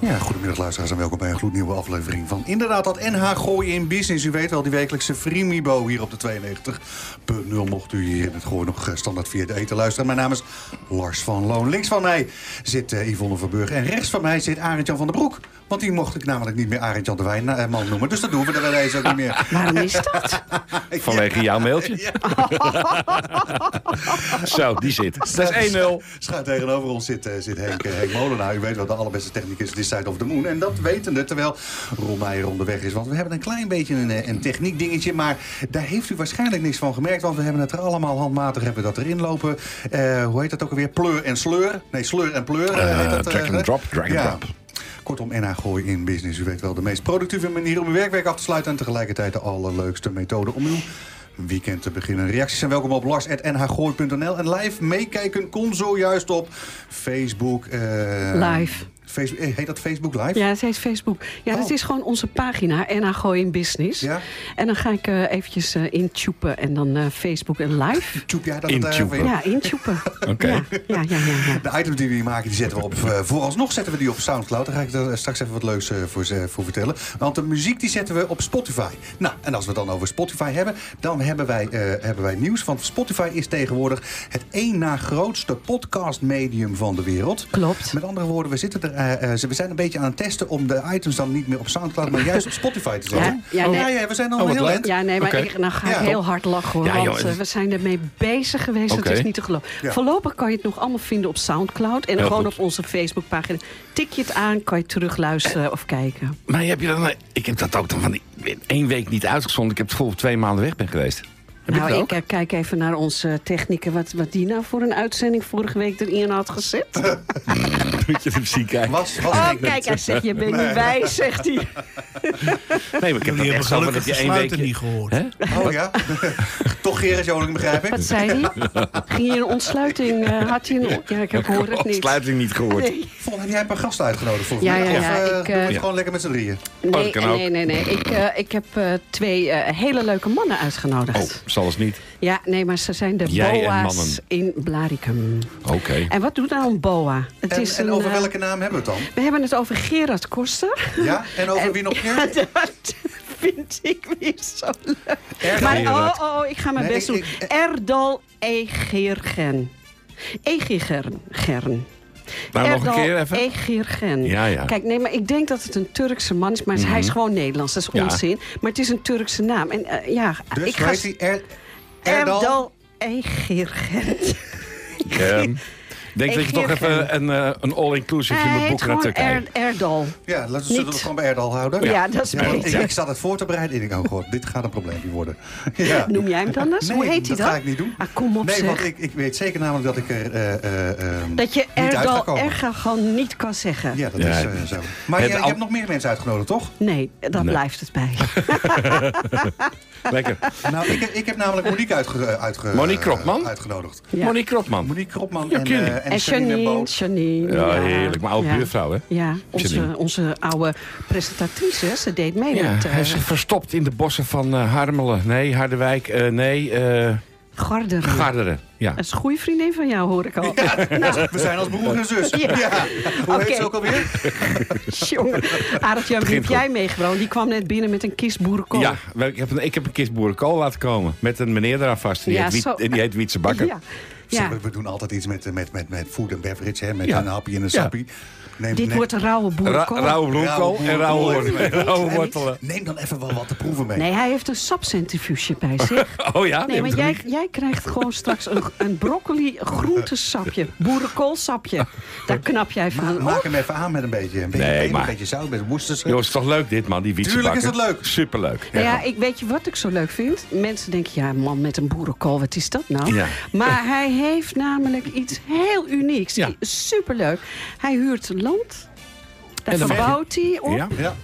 Ja, goedemiddag luisteraars en welkom bij een gloednieuwe aflevering van inderdaad dat NH Gooi in Business. U weet wel, die wekelijkse Freemibo hier op de 92.0 mocht u hier in het Gooi nog eh, standaard via de eten luisteren. Mijn naam is Lars van Loon. Links van mij zit uh, Yvonne Verburg en rechts van mij zit Arend-Jan van der Broek. Want die mocht ik namelijk niet meer Arend-Jan de Wijnman eh, noemen. Dus dat doen we er deze ook niet meer. Waarom is dat? Vanwege jouw mailtje? Zo, die zit. Dat is 1-0. Schuin tegenover ons zit, zit Henk, Henk Molenaar. U weet wat de allerbeste techniek is. This Side of the Moon. En dat wetende, terwijl Ron Meijer onderweg is. Want we hebben een klein beetje een, een techniek dingetje. Maar daar heeft u waarschijnlijk niks van gemerkt. Want we hebben het er allemaal handmatig hebben dat erin lopen. Uh, hoe heet dat ook alweer? Pleur en sleur. Nee, sleur en pleur. Uh, heet dat, drag and drop, drag and ja. drop. Kortom, NH Gooi in Business. U weet wel, de meest productieve manier om uw werkweek af te sluiten... en tegelijkertijd de allerleukste methode om uw weekend te beginnen. Reacties zijn welkom op lars.nhgooi.nl. En live meekijken kon zojuist op Facebook. Uh, live. Facebook, heet dat Facebook Live? Ja, het heet Facebook. Ja, Oh. dat is gewoon onze pagina, NH Gooi in Business. Ja? En dan ga ik uh, eventjes uh, intupen en dan uh, Facebook en live. Tjoep jij dat Intupen. Ja, intupen. Oké. Ja, ja, ja, ja, ja. De items die we hier maken, die zetten we op. Uh, vooralsnog zetten we die op Soundcloud. Daar ga ik er straks even wat leuks uh, voor, uh, voor vertellen. Want de muziek die zetten we op Spotify. Nou, en als we het dan over Spotify hebben, dan hebben wij, uh, hebben wij nieuws. Want Spotify is tegenwoordig het één na grootste podcastmedium van de wereld. Klopt. Met andere woorden, we, zitten er, we zijn een beetje aan het testen om de items dan niet meer op Soundcloud, maar juist op Spotify te zetten. Ja, ja, nee. ja, ja, we zijn al Oh, heel eind. Ja, nee, maar Oké. ik, dan ga ik Ja. heel hard lachen hoor. Ja, want uh, we zijn ermee bezig geweest. Het is niet te geloven. Ja. Voorlopig kan je het nog allemaal vinden op Soundcloud. En Heel gewoon goed. op onze Facebookpagina. Tik je het aan, kan je terugluisteren of kijken. Maar heb je dan... Ik heb dat ook dan van die- één week niet uitgezonden. Ik heb het dat ik twee maanden weg ben geweest. Heb je nou, ik uh, kijk even naar onze techniker. Wat, wat die nou voor een uitzending vorige week erin had gezet. Moet je hem zien kijken. Was, was Oh, kijk, hij zegt, je bent niet wijs, zegt hij. Nee, maar ik heb dat echt zo dat je één week... niet gehoord. Hè? Oh ja? Toch Gerrit Joling, begrijp ik? Wat zei hij? Ging hier een ontsluiting? eh, had hij een... Ja, ik heb hoor het niet. Sluiting niet gehoord. Nee, Vol, heb jij een paar gasten uitgenodigd volgens Ja, mij? ja, Of ja, eh, ik, eh, het gewoon lekker met z'n drieën? nee, ook. nee, nee, nee. Ik, eh, ik heb eh, twee eh, hele leuke mannen uitgenodigd. Oh, zal eens niet. Ja, nee, maar ze zijn de Jij boa's in Blaricum. Oké. En wat doet nou een boa? Het En, is en een, over eh, welke naam hebben we het We hebben het over Gerard Koster. dan? Ja? En over wie nog meer? Dat vind ik weer zo leuk. Erdal. Maar oh, oh, oh, ik ga mijn Nee, best ik- doen. ik- Erdal. Egirgen. Gern. Nou, nog een Erdal keer even. Egirgen. Ja, ja. Kijk, nee, maar ik denk dat het een Turkse man is, maar hij is gewoon Nederlands. Dat is Ja. onzin. Maar het is een Turkse naam. En eh, ja, Dus ik ga heet die? Er, Erdal? Erdal Egirgen. Ehm, denk dat je toch even een, eh, een all-inclusive moet heet boeken naar gewoon Turkije. Er, Erdal. Ja, laten we zullen we Niet. het gewoon bij Erdal houden. Ja, dat is Ja, want beter. ik, ik zat het voor te bereiden en ik denk, oh god, dit gaat een probleempje worden. Ja. Noem jij hem dan eens? Nee, Hoe heet hij dat dan? ga ik niet doen. Ah, kom op Nee, zeg. want ik, ik weet zeker namelijk dat ik er eh, eh, ehm, Dat je Erdal. Erga gewoon niet kan zeggen. Ja, dat Ja. is eh, zo. Maar Het je, je al- hebt nog meer mensen uitgenodigd, toch? Nee, dat Nee. blijft het bij. Lekker. Nou, ik, heb- ik heb namelijk Monique uitge, uitge, Monique Kropman? eh, uitgenodigd. Ja. Monique Kropman. Monique Kropman en, eh, en, En Janine Janine, Boot. Janine. Ja, heerlijk. Mijn oude ja. buurvrouw, hè? Ja, onze, onze oude presentatrice, ze deed mee Ja, met eh, hij is verstopt in de bossen van eh, Harmelen. Nee, Harderwijk. eh, nee, eh, Garderen. Garderen. Ja. Dat is een goede vriendin van jou, hoor ik al. Nou, We zijn als broer en zus. Ja. Ja. Hoe heet ze ook alweer? jongen. Wie heb goed. jij meegebracht? Die kwam net binnen met een kist boerenkool. Ja, wel, ik heb, een, ik heb een kist boerenkool laten komen. Met een meneer eraan vast. Die, Ja, heet, Wiet, die heet Wietse Bakker. Ja. Ja. we- We doen altijd iets met, met, met, met food and beverage, hè? met Ja. een hapje en een Ja. sappie. Neem, Dit neem- wordt een rauwe Ra boerenkool. rauwe bloemkool en rauwe, wortelen. rauwe wortelen. Neem dan even wel wat te proeven mee. Nee, hij heeft een sapcentrifuge bij zich. Oh ja? Nee, want jij, jij krijgt gewoon straks een, een broccoli groentesapje. Boerenkoolsapje. Daar knap jij Ma- van maak op. hem even aan met een beetje. Een beetje, Nee, peper, maar- een beetje zout, met. Jongens, is toch leuk dit man, die Wietse Tuurlijk is het leuk. Superleuk. Nou ja, ik weet je wat ik zo leuk vind? Mensen denken, ja, man met een boerenkool, wat is dat nou? Ja. Maar hij heeft namelijk iets heel unieks. Ja. Superleuk. Hij huurt land. Daar verbouwt hij op. Ja? Ja.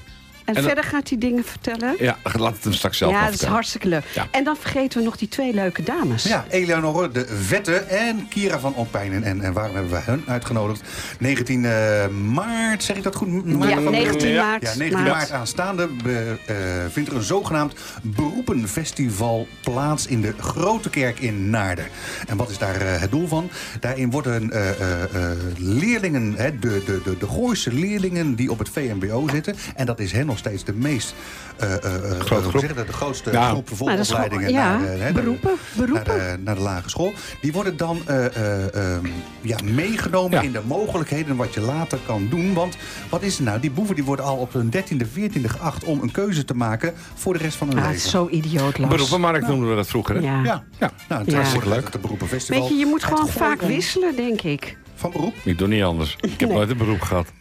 En, verder gaat hij dingen vertellen. Ja, laat het hem straks zelf ja, dat is hartstikke leuk. Ja. En dan vergeten we nog die twee leuke dames. Ja, Eleonore de Vette en Kira van Opijnen. En, en waarom hebben we hen uitgenodigd? 19 eh, maart, zeg ik dat goed? Maart Ja, van- 19 Ja. maart. Ja, 19 maart aanstaande be- eh, vindt er een zogenaamd beroepenfestival plaats in de Grote Kerk in Naarden. En wat is daar eh, het doel van? Daarin worden eh, eh, eh, leerlingen, hè, de, de, de, de Gooise leerlingen die op het VMBO zitten. En dat is hen nog steeds de meest eh, eh, eh, Grote groep. dat? de grootste groep dat gewoon- vervolgopleidingen naar, hè, beroepen, naar, beroepen. de, naar de lage school. Die worden dan eh, eh, ehm, ja, meegenomen Ja. in de mogelijkheden wat je later kan doen. Want wat is er nou? Die boeven die worden al op hun 13e, 14e geacht om een keuze te maken voor de rest van hun Ah, het leven. is zo idioot, Lars. Beroepenmarkt noemden we dat vroeger, hè? Ja. Ja, Ja. nou, het Ja. is leuk. Het beroepenfestival. Weet je, je moet Het gewoon vaak wisselen, denk ik. Van beroep? Ik doe niet anders. Ik heb Nee. nooit een beroep gehad.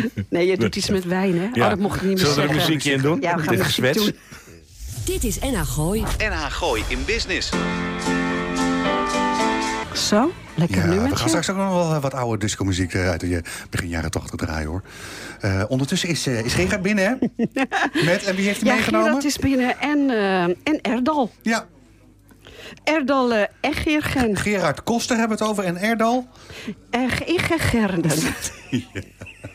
Nee, je doet iets met wijn, hè? Oh, dat mocht ik niet meer Zullen we er muziekje in doen? Ja, we gaan Dit doen. Dit is NH Gooi. NH Gooi in Business. Zo, lekker Ja, we nummertje. gaan straks ook nog wel eh, wat oude discomuziek eh, uit de eh, begin jaren 80 draaien, hoor. Eh, ondertussen is, eh is Gerard binnen, hè? Met, en wie heeft hem Ja, meegenomen? Gerard is binnen en, eh, en Erdal. Ja, Erdal uh, Egergen. Gerard Koster hebben we het over en Erdal. Egergerden.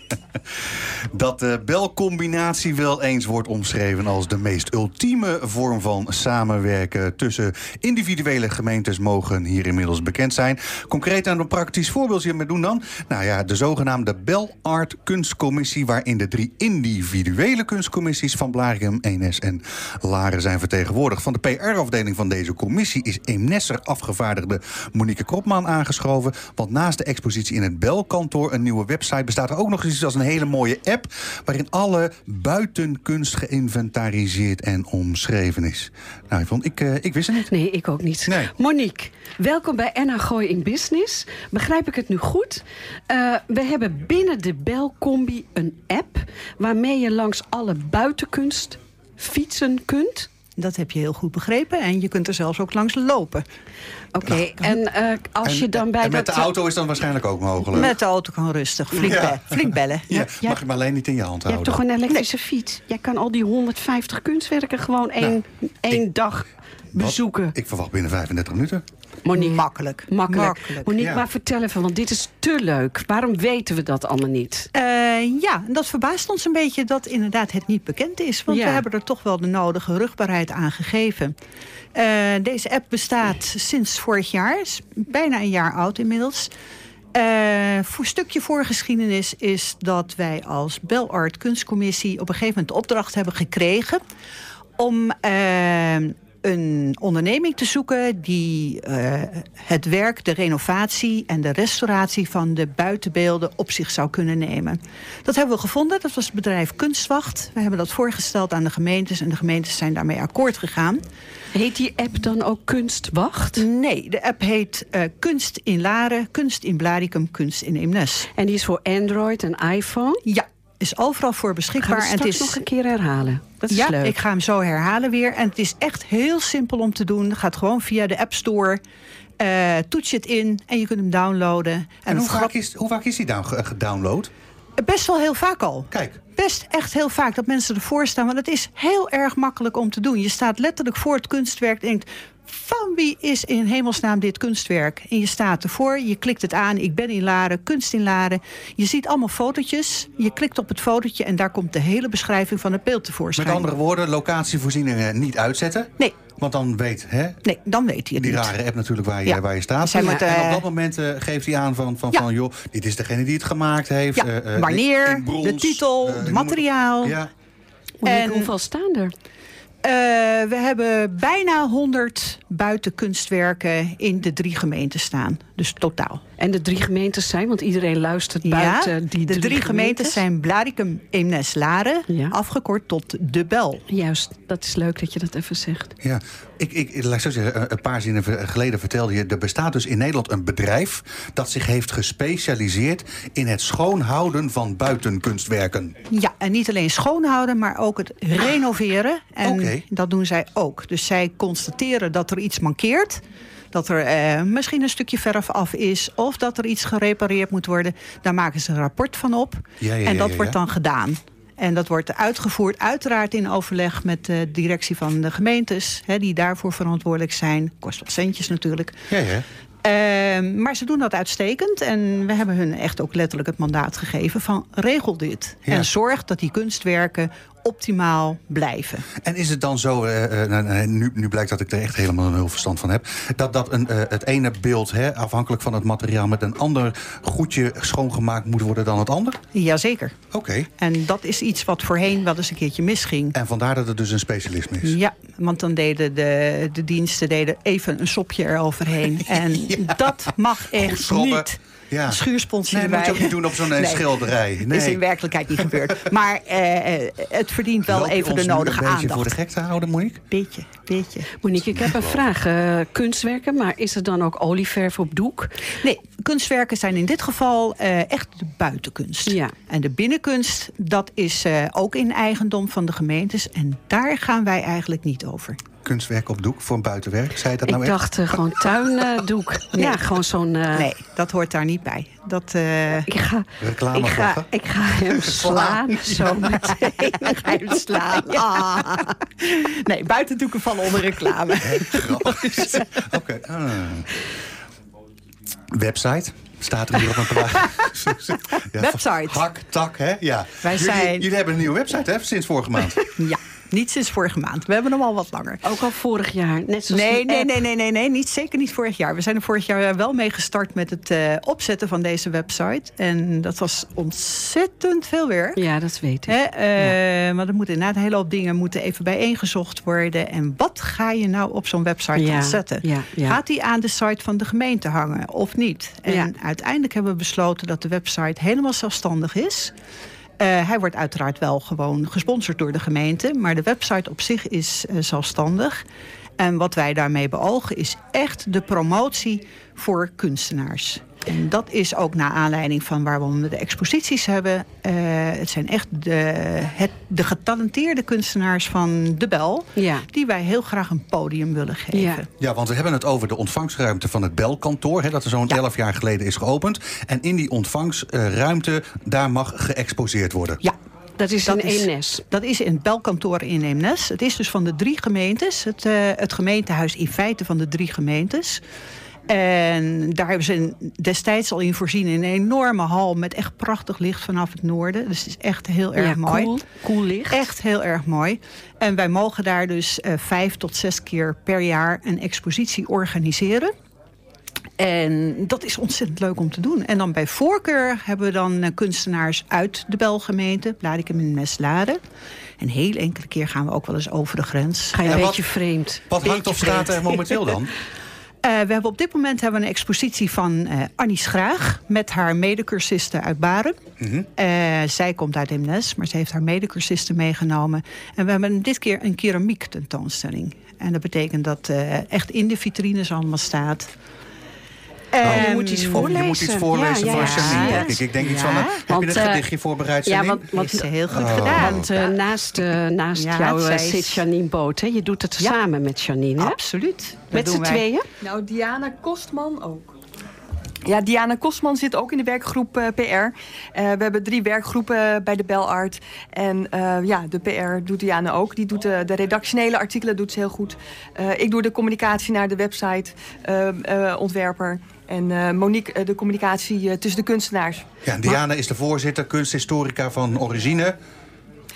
Dat de belcombinatie wel eens wordt omschreven als de meest ultieme vorm van samenwerken tussen individuele gemeentes mogen hier inmiddels bekend zijn. Concreet aan een praktisch voorbeeld hiermee doen dan. Nou ja, de zogenaamde Bel Art Kunstcommissie, waarin de drie individuele kunstcommissies van Blarikum, Enes en Laren zijn vertegenwoordigd. Van de PR-afdeling van deze commissie is Eemnesser afgevaardigde Monique Kropman aangeschoven. Want naast de expositie in het Belkantoor, een nieuwe website, bestaat er ook nog iets als een hele mooie app. Waarin alle buitenkunst geïnventariseerd en omschreven is. Nou, ik, vond, ik, eh, ik wist het niet. Nee, ik ook niet. Nee. Monique, welkom bij NH Gooi in Business. Begrijp ik het nu goed? Eh, we hebben binnen de Belcombi een app... waarmee je langs alle buitenkunst fietsen kunt. Dat heb je heel goed begrepen. En je kunt er zelfs ook langs lopen. Oké, en eh, als En- je dan bij en met dat... de auto is dan waarschijnlijk ook mogelijk. Met de auto kan rustig. Flink, Ja. be- flink bellen. Ja, Ja. mag je hem alleen niet in je hand Je hebt houden. toch een elektrische fiets? Jij kan al die 150 kunstwerken gewoon één, één dag bezoeken. Ik verwacht binnen 35 minuten. Monique, Makkelijk. makkelijk. Makkelijk. Monique, Ja. maar vertel even, want dit is te leuk. Waarom weten we dat allemaal niet? Eh, ja, en dat verbaast ons een beetje dat inderdaad het niet bekend is. Want Ja. we hebben er toch wel de nodige rugbaarheid aan gegeven. Eh, deze app bestaat sinds vorig jaar. Is bijna een jaar oud inmiddels. Eh, voor stukje voorgeschiedenis is dat wij als Belart Kunstcommissie... op een gegeven moment de opdracht hebben gekregen... om een onderneming te zoeken die eh, het werk, de renovatie en de restauratie van de buitenbeelden op zich zou kunnen nemen. Dat hebben we gevonden. Dat was het bedrijf Kunstwacht. We hebben dat voorgesteld aan de gemeentes en de gemeentes zijn daarmee akkoord gegaan. Heet die app dan ook Kunstwacht? Nee, de app heet eh, Kunst in Laren, Kunst in Blaricum, Kunst in Eemnes. En die is voor Android en iPhone. Ja, is overal voor Gaan beschikbaar. we en het is nog een keer herhalen. Dat is ja, leuk. ik ga hem zo herhalen weer. En het is echt heel simpel om te doen. Het gaat gewoon via de App Store. Eh, toets je het in en je kunt hem downloaden. En, En het hoe vaak, grap- is, hoe vaak is die down, ge- gedownload? Best wel heel vaak al. Kijk, Best echt heel vaak dat mensen ervoor staan. Want het is heel erg makkelijk om te doen. Je staat letterlijk voor het kunstwerk en denkt... van wie is in hemelsnaam dit kunstwerk? En je staat ervoor, je klikt het aan. Ik ben in Laren, kunst in Laren. Je ziet allemaal fotootjes. Je klikt op het fotootje en daar komt de hele beschrijving van het beeld tevoorschijn. met andere woorden, locatievoorzieningen niet uitzetten. Nee, Want dan weet hè, nee, dan weet hij het die niet. rare app natuurlijk waar je, Ja. waar je staat. Dus en op eh, dat moment eh, geeft hij aan van, van, Ja. van... joh, dit is degene die het gemaakt heeft. Ja, eh, eh, wanneer, in brons, de titel, het materiaal. Ja, en- hoeveel staan er? Eh, we hebben bijna 100 buitenkunstwerken in de drie gemeenten staan. Dus totaal. En de drie gemeentes zijn, want iedereen luistert buiten ja, die de drie, gemeentes zijn Blaricum, Eemnes, Laren. Ja. Afgekort tot De Bel. Juist, dat is leuk dat je dat even zegt. ja. Ik, ik, laat ik zo zeggen, een- een paar zinnen geleden vertelde je... er bestaat dus in Nederland een bedrijf... dat zich heeft gespecialiseerd in het schoonhouden van buitenkunstwerken. Ja, en niet alleen schoonhouden, maar ook het renoveren. En Oké. dat doen zij ook. Dus zij constateren dat er iets mankeert. Dat er eh, misschien een stukje verf af is. Of dat er iets gerepareerd moet worden. Daar maken ze een rapport van op. Ja, ja, en dat wordt dan gedaan. En dat wordt uitgevoerd uiteraard in overleg met de directie van de gemeentes... Hè, die daarvoor verantwoordelijk zijn. Kost wat centjes natuurlijk. Ja, ja. Ehm, maar ze doen dat uitstekend. En we hebben hun echt ook letterlijk het mandaat gegeven van regel dit. Ja. En zorg dat die kunstwerken optimaal blijven. En is het dan zo, eh, eh, nou, nu, nu blijkt dat ik er echt helemaal nul verstand van heb... dat, dat een, eh, het ene beeld, hè, afhankelijk van het materiaal... met een ander goedje schoongemaakt moet worden dan het ander? Jazeker. Oké. En dat is iets wat voorheen wel eens een keertje misging. En vandaar dat het dus een specialisme is. Ja, want dan deden de, de diensten deden even een sopje eroverheen. En dat mag echt niet. Ja. Schuursponsje Nee, dat moet je ook niet doen op zo'n eh, schilderij. Dat Nee. is in werkelijkheid niet gebeurd. Maar eh, het verdient wel Loop even de nodige een beetje aandacht. voor de gek te houden, Monique? Beetje, beetje. Monique, ik heb een vraag. Eh, kunstwerken, maar is er dan ook olieverf op doek? Nee, kunstwerken zijn in dit geval eh, echt de buitenkunst. Ja. En de binnenkunst, dat is eh, ook in eigendom van de gemeentes. En daar gaan wij eigenlijk niet over. Kunstwerk op doek voor een buitenwerk, zei je dat nou ik echt? dacht eh, gewoon tuindoek. Ja, gewoon zo'n... eh, Nee, dat hoort daar niet bij. Dat, eh, Ik ga, Reclame ik, ga, ik ga hem slaan zo meteen. ik ga hem slaan. Ah. Nee, buitendoeken vallen onder reclame. Grappig. Oké. ah. Website. Staat er hier op een plaat. ja, Website. Hak, tak, hè? Ja. Wij jullie, zijn- jullie hebben een nieuwe website, hè? Sinds vorige maand. Ja, niet sinds vorige maand. We hebben hem al wat langer. Ook al vorig jaar. Net zoals Nee, nee, nee, nee, nee, nee, niet, zeker niet vorig jaar. We zijn er vorig jaar wel mee gestart met het eh, opzetten van deze website. En dat was ontzettend veel werk. Ja, dat weet ik. Hè, eh, Maar er moeten inderdaad een hele hoop dingen moeten even bijeengezocht worden. En wat ga je nou op zo'n website Ja, zetten? ja. Gaat die aan de site van de gemeente hangen of niet? En uiteindelijk hebben we besloten dat de website helemaal zelfstandig is. Eh, hij wordt uiteraard wel gewoon gesponsord door de gemeente. Maar de website op zich is eh, zelfstandig. En wat wij daarmee beogen is echt de promotie voor kunstenaars. En dat is ook naar aanleiding van waar we de exposities hebben. Eh, het zijn echt de, het, de getalenteerde kunstenaars van de Bel... Ja. die wij heel graag een podium willen geven. Ja. Ja, want we hebben het over de ontvangstruimte van het belkantoor. Hè, dat er zo'n Ja. 11 jaar geleden is geopend. En in die ontvangstruimte, daar mag geëxposeerd worden. Ja, Dat is Dat is- Eemnes. Dat is in het belkantoor in Eemnes. Het is dus van de drie gemeentes. Het, eh, het gemeentehuis in feite van de drie gemeentes. En daar hebben ze destijds al in voorzien in een enorme hal... met echt prachtig licht vanaf het noorden. Dus het is echt heel erg ja, mooi. Cool, cool licht. Echt heel erg mooi. En wij mogen daar dus eh, vijf tot zes keer per jaar een expositie organiseren. En dat is ontzettend leuk om te doen. En dan bij voorkeur hebben we dan eh, kunstenaars uit de Belgemeente, Bladikum en Meslade. En heel enkele keer gaan we ook wel eens over de grens. Ga je En een wat- beetje vreemd. Wat hangt Beetje of staat vreemd. er momenteel dan? Eh, we hebben op dit moment hebben we een expositie van eh, Annie Schraag... met haar medecursisten uit Baren. Eh, zij komt uit Eemnes, maar ze heeft haar medecursisten meegenomen. En we hebben dit keer een keramiek tentoonstelling. En dat betekent dat echt in de vitrines allemaal staat. Oh, je moet iets voorlezen. je moet iets voorlezen Ja, ja, Janine, ja. denk ik. Ik denk iets van, een, heb want, je een eh, gedichtje voorbereid, Ja, want, want, Heeft ze heel goed Oh. gedaan. want eh, naast, eh, naast Ja, jou is- zit Janine Boot. Hè? Je doet het Ja. samen met Janine. Hè? Absoluut. Dat Met z'n tweeën? Nou, Diana Kostman ook. Ja, Diana Kostman zit ook in de werkgroep eh, PR. Eh, we hebben drie werkgroepen bij de Belart. En eh, ja, de PR doet Diana ook. Die doet de, de redactionele artikelen doet ze heel goed. Eh, ik doe de communicatie naar de website, ontwerper. En eh, Monique eh, de communicatie eh, tussen de kunstenaars. Ja, en Diana is de voorzitter, kunsthistorica van Origine.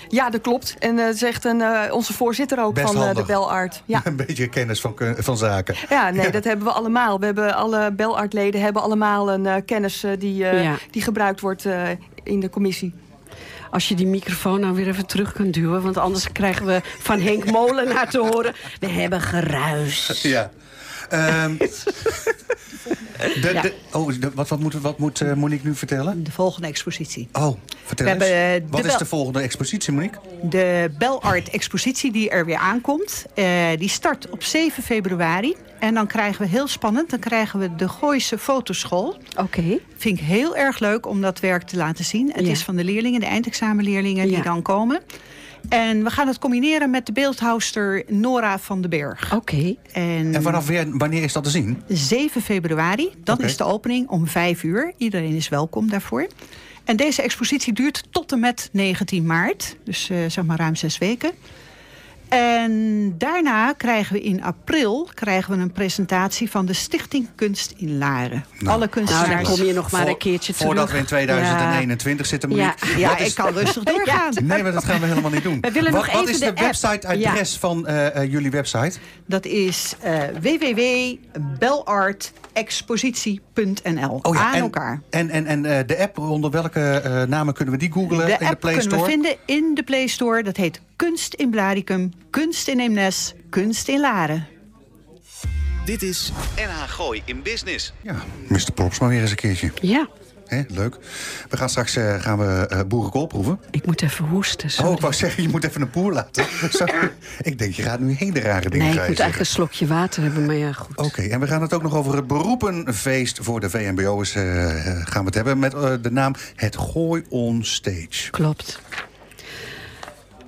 Ja, dat klopt. En eh zegt een, eh, onze voorzitter ook Best van eh, de. Belart. Ja. Een beetje kennis van, van zaken. Ja, nee, dat hebben we allemaal. We hebben alle Belartleden hebben allemaal een eh, kennis die, eh, Ja. die gebruikt wordt eh, in de commissie. Als je die microfoon nou weer even terug kunt duwen. Want anders krijgen we van Henk Molenaar te horen. We hebben geruis. Ja. Ehm, de, Ja. de, oh, de- wat, wat moet, wat moet eh, Monique nu vertellen? De volgende expositie. Oh, vertel We eens. hebben, eh, wat is de volgende expositie, Monique? De Belart-expositie die er weer aankomt, eh, die start op 7 februari. En dan krijgen we heel spannend, dan krijgen we de Gooise Fotoschool. Oké. Vind ik heel erg leuk om dat werk te laten zien. Het Ja. is van de leerlingen, de eindexamenleerlingen Ja. die dan komen. En we gaan het combineren met de beeldhouster Nora van den Berg. Oké. En, En vanaf weer, wanneer is dat te zien? 7 februari, dan Oké. is de opening om 5 uur. Iedereen is welkom daarvoor. En deze expositie duurt tot en met 19 maart. Dus uh, zeg maar ruim zes weken. En daarna krijgen we in april krijgen we een presentatie van de Stichting Kunst in Laren. Nou, Alle kunstenaars. Nou, dan kom je nog maar een keertje terug. Voordat we in 2021 ja. zitten, Ja, ja ik kan rustig doorgaan. Nee, maar dat gaan we helemaal niet doen. We willen wat, nog wat even is de, de website-adres van uh, uh, jullie website? Dat is uh, www.belartexpositie.nl. Oh ja, Aan en, elkaar. En, en, en de app, onder welke namen kunnen we die googlen de in de Play Store? kunnen we vinden in de Play Store. Dat heet Kunst in Blaricum, Kunst in Eemnes, Kunst in Laren. Dit is NH Gooi in Business. Ja, Mr. Props maar weer eens een keertje. Ja. He, leuk. We gaan straks uh, gaan we uh, boerenkool proeven. Ik moet even hoesten. Sorry. Oh, ik wou zeggen, je moet even een poer laten. Ik denk, je gaat nu hele rare dingen Nee, ik moet eigenlijk een slokje water hebben, maar ja, goed. Oké, okay, en we gaan het ook nog over het beroepenfeest voor de VMBO'ers uh, gaan we het hebben. Met de naam Het Gooi On Stage. Klopt.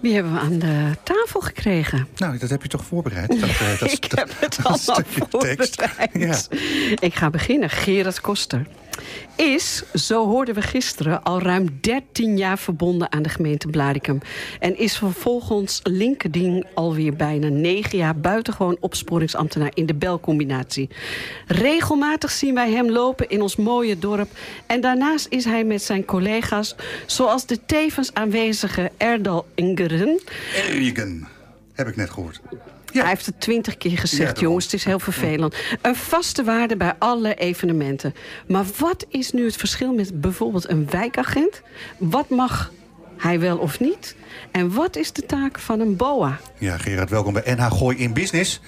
Wie hebben we aan de tafel gekregen? Nou, dat heb je toch voorbereid? Dat, uh, dat, ik heb het allemaal voorbereid. Ja. Ik ga beginnen. Gerard Koster is, zo hoorden we gisteren, al ruim 13 jaar verbonden aan de gemeente Blaricum. En is vervolgens LinkedIn alweer bijna 9 jaar buitengewoon opsporingsambtenaar in de belcombinatie. Regelmatig zien wij hem lopen in ons mooie dorp. En daarnaast is hij met zijn collega's, zoals de tevens aanwezige Erdal Ingeren. Ergen, heb ik net gehoord. Ja. Hij heeft het twintig keer gezegd, Ja, jongens. Het is heel vervelend. Een vaste waarde bij alle evenementen. Maar wat is nu het verschil met bijvoorbeeld een wijkagent? Wat mag hij wel of niet? En wat is de taak van een BOA? Ja, Gerard, welkom bij NH Gooi in Business.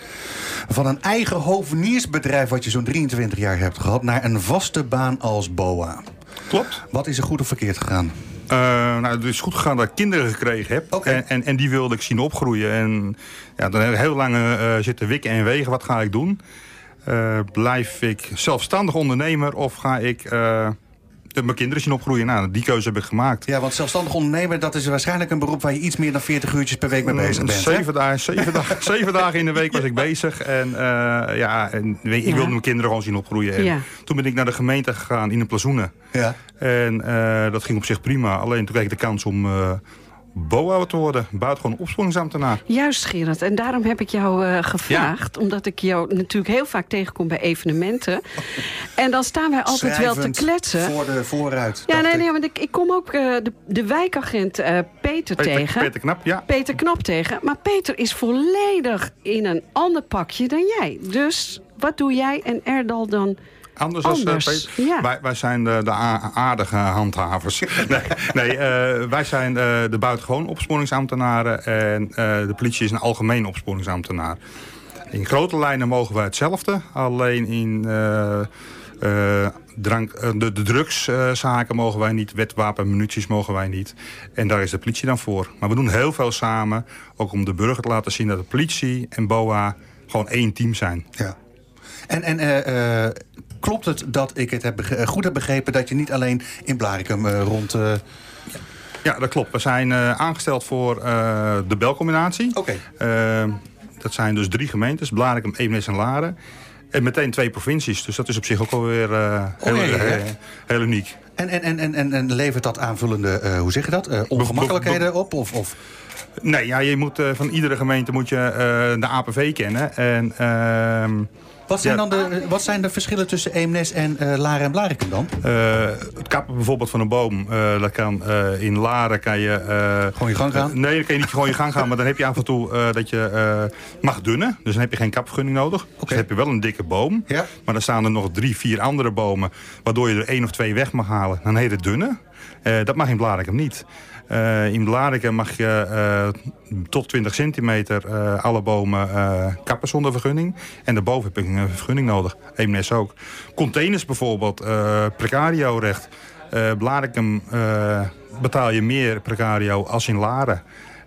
Van een eigen hoveniersbedrijf wat je zo'n 23 jaar hebt gehad... naar een vaste baan als BOA. Klopt. Wat is er goed of verkeerd gegaan? Uh, nou, het is goed gegaan dat ik kinderen gekregen heb. Okay. En, en, en, die wilde ik zien opgroeien. En ja, dan heb ik heel lang uh, zitten wikken en wegen. Wat ga ik doen? Uh, blijf ik zelfstandig ondernemer of ga ik mijn kinderen zien opgroeien? Nou, die keuze heb ik gemaakt. Ja, want zelfstandig ondernemer, dat is waarschijnlijk een beroep... waar je iets meer dan 40 uurtjes per week mee bezig bent. Zeven, dagen, zeven, dagen, zeven dagen in de week was ik bezig. En, ja, en ik Ja. wilde mijn kinderen gewoon zien opgroeien. En Ja. Toen ben ik naar de gemeente gegaan in een plazoenen. Ja. En eh, dat ging op zich prima. Alleen toen kreeg ik de kans om eh BOA te worden. Buitengewoon opsporingsambtenaar. Juist, Gerard. En daarom heb ik jou eh, gevraagd. Omdat ik jou natuurlijk heel vaak tegenkom bij evenementen. En dan staan wij altijd wel te kletsen. Voor de vooruit. Ja, nee, ik. nee, want ik, ik kom ook eh, de, de wijkagent eh, Peter, Peter, tegen. Peter Knap, ja. Peter Knap tegen. Maar Peter is volledig in een ander pakje dan jij. Dus wat doe jij en Erdal dan Anders, als? Peter. ja. Wij, wij zijn de, de aardige handhavers. nee, nee eh, wij zijn eh, de buitengewoon opsporingsambtenaren. En eh, de politie is een algemeen opsporingsambtenaar. In grote lijnen mogen wij hetzelfde. Alleen in eh, eh, drank, eh, de, de drugszaken mogen wij niet. Wetwapen, munities mogen wij niet. En daar is de politie dan voor. Maar we doen heel veel samen. Ook om de burger te laten zien dat de politie en BOA gewoon één team zijn. Ja. En, en eh, eh, klopt het dat ik het heb eh, goed heb begrepen... dat je niet alleen in Blaricum eh, rond... eh, Ja, dat klopt. We zijn aangesteld voor de belcombinatie. Oké. Dat zijn dus drie gemeentes, Blarikum, Eemnes en Laren. En meteen twee provincies. Dus dat is op zich ook alweer eh heel, Oh, ja, ja, ja. heel uniek. En, en, en, en, en, levert dat aanvullende, hoe zeg je dat, ongemakkelijkheden op? Of, of, Nee, ja, je moet, van iedere gemeente moet je de APV kennen. En ehm, wat, zijn Ja. dan de, wat zijn de verschillen tussen Eemnes en eh Laren en Blaricum dan? eh, het kappen bijvoorbeeld van een boom, eh, dat kan in Laren kan je... Gewoon je gang gaan? nee, dan kan je niet gewoon je gang gaan, maar dan heb je af en toe dat je mag dunnen. Dus dan heb je geen kapvergunning nodig. Dus dan heb je wel een dikke boom. Ja. Maar dan staan er nog drie, vier andere bomen... waardoor je er één of twee weg mag halen. Dan heet het dunnen. Eh, dat mag in Blarikum niet. Eh, in Blarikum mag je eh, tot 20 centimeter eh, alle bomen kappen zonder vergunning. En daarboven heb je een vergunning nodig. Eemnes ook. Containers bijvoorbeeld, precario-recht. Blarikum eh, betaal je meer precario als in Laren.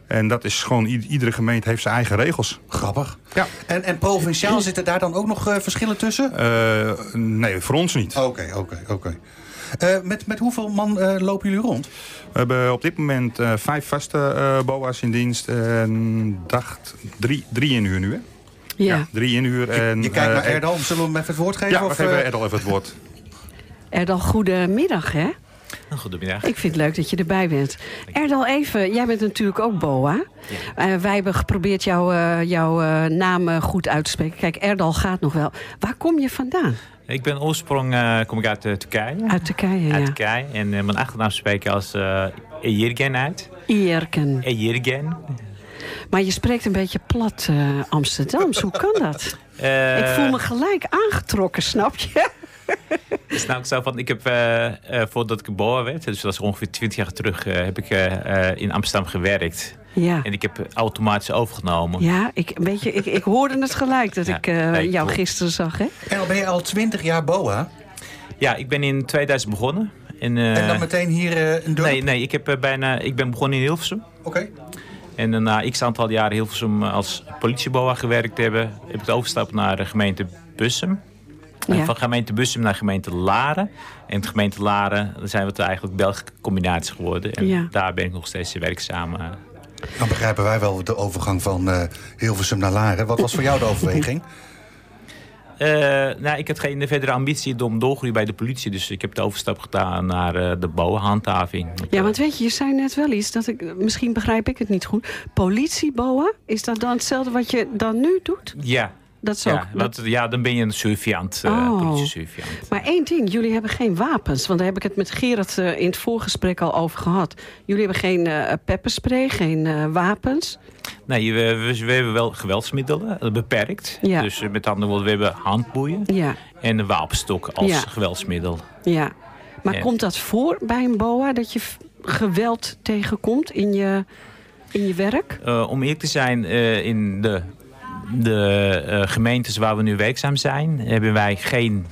En dat is gewoon, iedere gemeente heeft zijn eigen regels. Grappig. Ja. En, en provinciaal zitten daar dan ook nog verschillen tussen? Nee, voor ons niet. Oké, oké, oké. Met, met hoeveel man eh, lopen jullie rond? We hebben op dit moment eh, vijf vaste eh, BOA's in dienst. En dacht drie, drie inhuur nu, hè? ja. drie inhuur. En, je kijkt naar eh, Erdal, zullen we hem even het woord geven? Ja, we geven eh, Erdal even het woord. Erdal, goedemiddag, hè? Goedemiddag. Ik vind het leuk dat je erbij bent. Erdal, even, jij bent natuurlijk ook BOA. Eh, wij hebben geprobeerd jou, eh, jouw eh, naam eh, goed uit te spreken. Kijk, Erdal gaat nog wel. Waar kom je vandaan? Ik ben oorsprong eh, kom ik uit eh, Turkije. Uit Turkije, Uit ja. Turkije. En eh, mijn achternaam spreek ik als Ejirgen uit. Ierken. Ejirgen. Maar je spreekt een beetje plat Amsterdams. Hoe kan dat? Ik voel me gelijk aangetrokken, snap je? Is namelijk zo van, ik heb, eh, voordat ik geboren werd, dus dat is ongeveer 20 jaar terug, heb ik in Amsterdam gewerkt. Ja. En ik heb automatisch overgenomen. Ja, ik, weet je, ik, ik hoorde het gelijk dat Ja, ik eh, nee, jou gisteren zag. Hè? En al ben je al 20 jaar BOA. Ja, ik ben in 2000 begonnen. En, eh, en dan meteen hier eh een dorp? nee, nee, ik, heb, bijna, ik ben begonnen in Hilversum. Oké. En na x aantal jaren Hilversum als politieboa gewerkt hebben, heb ik de overstap naar de gemeente Bussum. En Ja. van gemeente Bussum naar gemeente Laren. En de gemeente Laren, zijn we het eigenlijk Belgische combinatie geworden. En Ja. daar ben ik nog steeds werkzaam. Dan begrijpen wij wel de overgang van eh, Hilversum naar Laren. Wat was voor jou de overweging? Eh, nou, ik had geen verdere ambitie om doorgroeien bij de politie. Dus ik heb de overstap gedaan naar eh, de BOA-handhaving. Ja, want weet je, je zei net wel iets dat ik, misschien begrijp ik het niet goed. Politieboa, is dat dan hetzelfde wat je dan nu doet? Ja. Dat is Ja, ook. dat- ja, dan ben je een surveillant, eh Oh. politie-surveillant. Maar één ding, jullie hebben geen wapens. Want daar heb ik het met Gerard eh, in het voorgesprek al over gehad. Jullie hebben geen eh pepperspray, geen wapens. Nee, we, we, we hebben wel geweldsmiddelen, beperkt. Ja. Dus met andere woorden, we hebben handboeien Ja, en een wapenstok als geweldsmiddel. ja. Maar komt dat voor bij een boa, dat je geweld tegenkomt in je, in je werk? Om eerlijk te zijn, in de, de eh, gemeentes waar we nu werkzaam zijn, hebben wij geen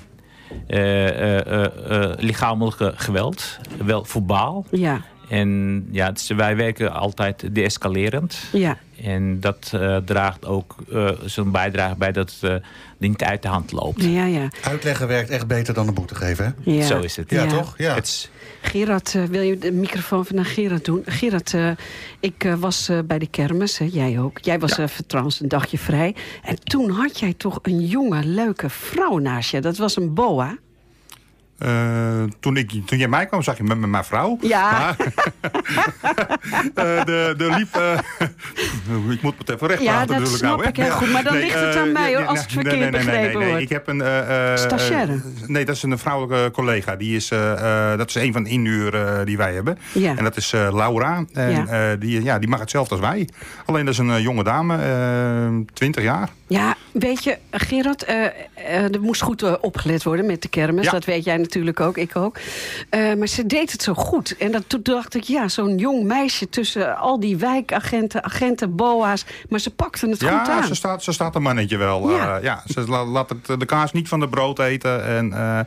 eh, eh, eh, eh, lichamelijke geweld, wel verbaal. Ja, En ja, dus wij werken altijd deescalerend. ja. En dat eh, draagt ook eh, zo'n bijdrage bij dat het eh, niet uit de hand loopt. Ja, ja. Uitleggen werkt echt beter dan een boete geven, hè? ja. Zo is het. Ja, Ja. toch? Ja. Het is- Gerard, eh, wil je de microfoon van naar Gerard doen? Gerard, eh, ik eh, was bij de kermis, hè, jij ook. Jij was even trouwens een dagje vrij. En toen had jij toch een jonge, leuke vrouw naast je. Dat was een boa. Eh, toen, ik, toen jij mij kwam, zag je met, met mijn vrouw. Ja. Maar, eh, de, de liep... eh, ik moet het even recht Ja, praten dat natuurlijk snap nou, ik heel goed. Maar dan ligt het aan mij, hoor, als het verkeerd nee, nee, begrepen wordt. Ik heb een... Stagiaire? nee, dat is een vrouwelijke collega. Die is, dat is een van de inhuur eh, die wij hebben. Ja. En dat is Laura. En Ja. die, ja, die mag hetzelfde als wij. Alleen dat is een jonge dame, eh 20 jaar. Ja, weet je, Gerard, er moest goed opgelet worden met de kermis. Ja. Dat weet jij natuurlijk ook, ik ook. Eh, maar ze deed het zo goed. En dat, toen dacht ik, ja, zo'n jong meisje tussen al die wijkagenten, agenten, boa's. Maar ze pakten het goed Ja, aan. ze staat, ze staat een mannetje wel. Ja. Ja. ja, ze la- laat het, de kaas niet van de brood eten. En, eh,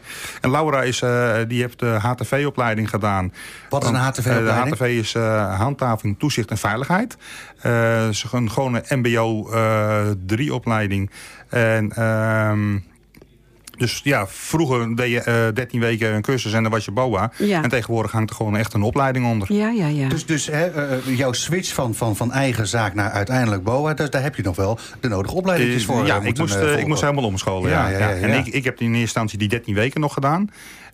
en Laura is, eh, die heeft de HTV-opleiding gedaan. Wat is een eh, HTV-opleiding? de HTV is eh, handhaving, toezicht en veiligheid. Eh ze een gewone mbo 3-opleiding. en... ehm, dus ja, vroeger deed je eh 13 weken een cursus en dan was je BOA. Ja. En tegenwoordig hangt er gewoon echt een opleiding onder. Ja, ja, ja. Dus, dus hè, eh, jouw switch van, van, van eigen zaak naar uiteindelijk BOA... Dus daar heb je nog wel de nodige opleidingjes voor. ja, eh, ik moest, eh, eh, ik moest helemaal omscholen. Ja, Ja, ja, ja, ja, En ja. ik, ik heb in eerste instantie die 13 weken nog gedaan.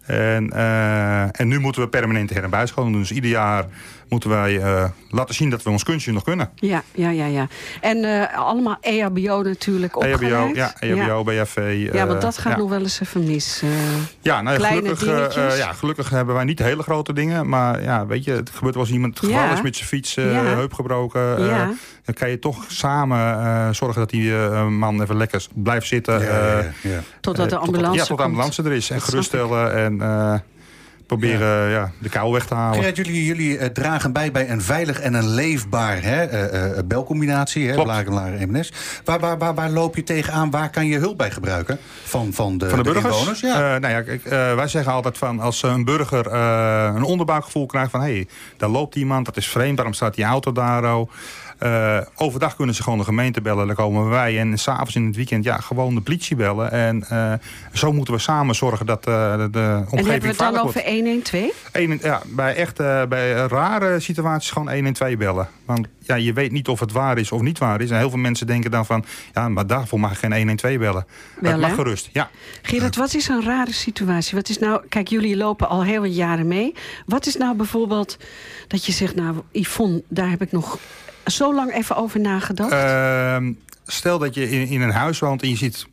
En, eh, en nu moeten we permanent her en bijscholen. Dus ieder jaar moeten wij eh, laten zien dat we ons kunstje nog kunnen. Ja, ja, ja, ja. En eh, allemaal E EHBO natuurlijk opgeleid. EHBO, ja, EHBO, BHV. Ja, eh, want dat gaat ja. nog wel eens even mis. Ja, nou, kleine gelukkig, ja, gelukkig hebben wij niet hele grote dingen. Maar ja, weet je, het gebeurt wel eens iemand Ja. gevallen is met zijn fiets, Ja. heup gebroken. Ja. Dan kan je toch samen eh, zorgen dat die eh, man even lekker blijft zitten. Ja, eh, ja, ja. Totdat de ambulance Ja, tot de komt. ambulance er is. En geruststellen en eh, proberen ja. de kou weg te halen. Gerard, jullie, jullie eh, dragen bij bij een veilig en een leefbaar hè, eh, eh, belcombinatie, hè, Laren, MNS. Waar, waar, waar, waar loop je tegenaan? Waar kan je hulp bij gebruiken van, van, de, Van de burgers? inwoners? Ja. Nou ja, kijk, wij zeggen altijd van als een burger een onderbuikgevoel krijgt van hé, hey, daar loopt iemand, dat is vreemd, waarom staat die auto daar? oh? Eh, overdag kunnen ze gewoon de gemeente bellen, dan komen wij. En s'avonds in het weekend, ja, gewoon de politie bellen. En eh, zo moeten we samen zorgen dat eh, de, de En omgeving hebben we het dan veilig over wordt. 112? Eén- ja, bij echt bij rare situaties gewoon 112 bellen. Want ja, je weet niet of het waar is of niet waar is. En heel veel mensen denken dan van... ja, maar daarvoor mag ik geen 112 bellen. Wel, dat mag hè? gerust, ja. Gerard, wat is een rare situatie? Wat is nou, kijk, jullie lopen al heel wat jaren mee. Wat is nou bijvoorbeeld dat je zegt, nou, Yvonne, daar heb ik nog zo lang even over nagedacht? Ehm, stel dat je in, in een huis woont en je ziet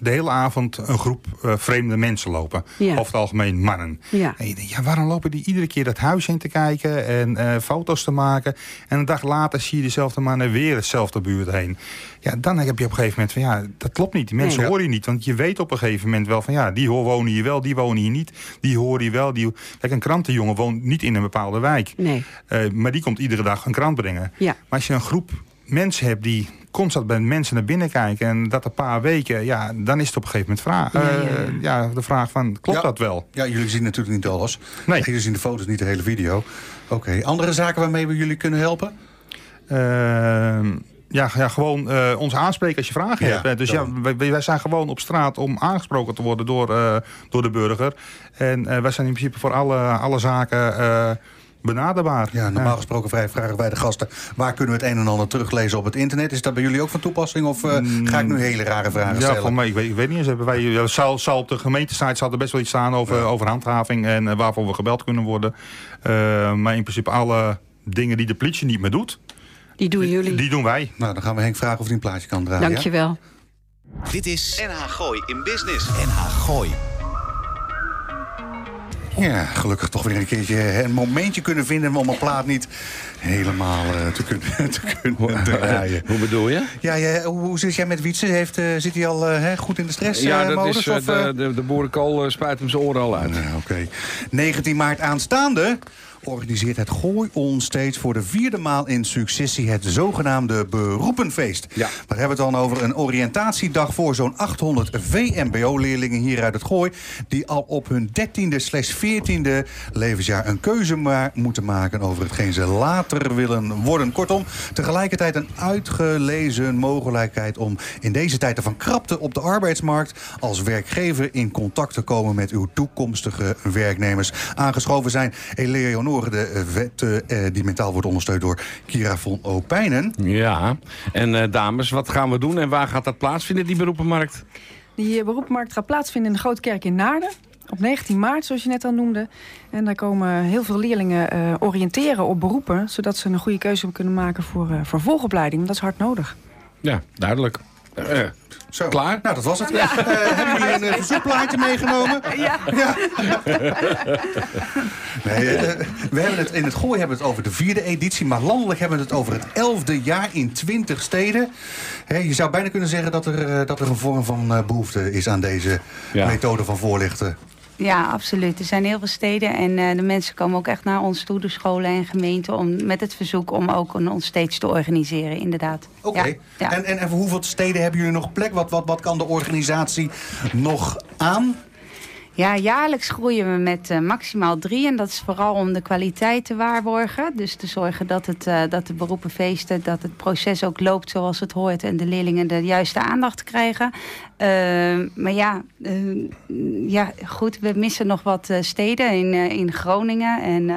de hele avond een groep eh, vreemde mensen lopen. Ja. Over het algemeen mannen. Ja. En je denkt, ja, waarom lopen die iedere keer dat huis in te kijken en eh, foto's te maken? En een dag later zie je dezelfde mannen weer hetzelfde buurt heen. Ja, dan heb je op een gegeven moment van, ja, dat klopt niet. Die mensen Nee. horen je niet. Want je weet op een gegeven moment wel van, ja, die hoor- wonen hier wel, die wonen hier niet. Die horen hier wel. Die... Kijk, een krantenjongen woont niet in een bepaalde wijk. Nee. Eh, maar die komt iedere dag een krant brengen. Ja. Maar als je een groep mensen hebt die constant bij mensen naar binnen kijken... en dat een paar weken, ja, dan is het op een gegeven moment vraag, Ja, eh, ja, ja, de vraag van, klopt Ja. dat wel? Ja, jullie zien natuurlijk niet alles. Nee. Jullie zien de foto's, niet de hele video. Oké, andere zaken waarmee we jullie kunnen helpen? Ehm, ja, ja, gewoon eh, ons aanspreken als je vragen Ja, hebt. hè. Dus ja, wij, wij zijn gewoon op straat om aangesproken te worden door, eh, door de burger. En eh, wij zijn in principe voor alle, alle zaken eh, benaderbaar. Ja, normaal gesproken vrij vragen wij de gasten... waar kunnen we het een en ander teruglezen op het internet? Is dat bij jullie ook van toepassing? Of eh, ga ik nu hele rare vragen Ja, stellen? voor mij, ik weet, ik weet niet eens. Hebben wij, ja, zal, zal op de gemeentesite zal er best wel iets staan over, over handhaving en eh, waarvoor we gebeld kunnen worden. Eh, maar in principe alle dingen die de politie niet meer doet, Die doen jullie. die doen wij. Nou, dan gaan we Henk vragen of hij een plaatje kan draaien. ja? Dankjewel. Dit is NH Gooi in Business. NH Gooi. Ja, gelukkig toch weer een keertje een momentje kunnen vinden... om een plaat niet helemaal eh, te kunnen, te kunnen draaien. Hoe bedoel je? Ja, ja, hoe, zit jij met Wietse? Heeft, eh, zit hij al eh, goed in de stress? Ja, dat modus, is, of, de, de, de boerenkool spuit hem zijn oren al uit. Oké. 19 maart aanstaande organiseert het Gooi On steeds voor de vierde maal in successie het zogenaamde Beroepenfeest. Ja. Daar hebben we het dan over een oriëntatiedag voor zo'n 800 VMBO-leerlingen hier uit het Gooi... die al op hun 13e slash 14e levensjaar een keuze ma- moeten maken... over hetgeen ze later willen worden. Kortom, tegelijkertijd een uitgelezen mogelijkheid... om in deze tijd van krapte op de arbeidsmarkt... als werkgever in contact te komen met uw toekomstige werknemers. Aangeschoven zijn Eleonore de Wette, eh, die mentaal wordt ondersteund door Kira von Opijnen. Ja, en eh, dames, wat gaan we doen en waar gaat dat plaatsvinden, die beroepenmarkt? Die eh, beroepmarkt gaat plaatsvinden in de Grote Kerk in Naarden. Op 19 maart, zoals je net al noemde. En daar komen heel veel leerlingen eh, oriënteren op beroepen... zodat ze een goede keuze kunnen maken voor eh vervolgopleiding. Dat is hard nodig. Ja, duidelijk. Eh, Zo. Klaar? Nou, dat was het. Eh, hebben jullie een uh, verzoekplaatje meegenomen? Ja. Nee, eh, we hebben het, in het Gooi hebben we het over de vierde editie... maar landelijk hebben we het over het elfde jaar in 20 steden. Hè, je zou bijna kunnen zeggen dat er, eh, dat er een vorm van eh, behoefte is... aan deze Ja. methode van voorlichten. Ja, absoluut. Er zijn heel veel steden en eh, de mensen komen ook echt naar ons toe, de scholen en gemeenten, om, met het verzoek om ook een onstage te organiseren, inderdaad. Oké. Ja, ja. En, en, en voor hoeveel steden hebben jullie nog plek? Wat, wat, wat kan de organisatie nog aan? Ja, jaarlijks groeien we met eh, maximaal drie. En dat is vooral om de kwaliteit te waarborgen. Dus te zorgen dat, het, eh, dat de beroepenfeesten, dat het proces ook loopt zoals het hoort. En de leerlingen de juiste aandacht krijgen. Eh, maar ja, eh, ja, goed, we missen nog wat eh, steden in, eh, in Groningen en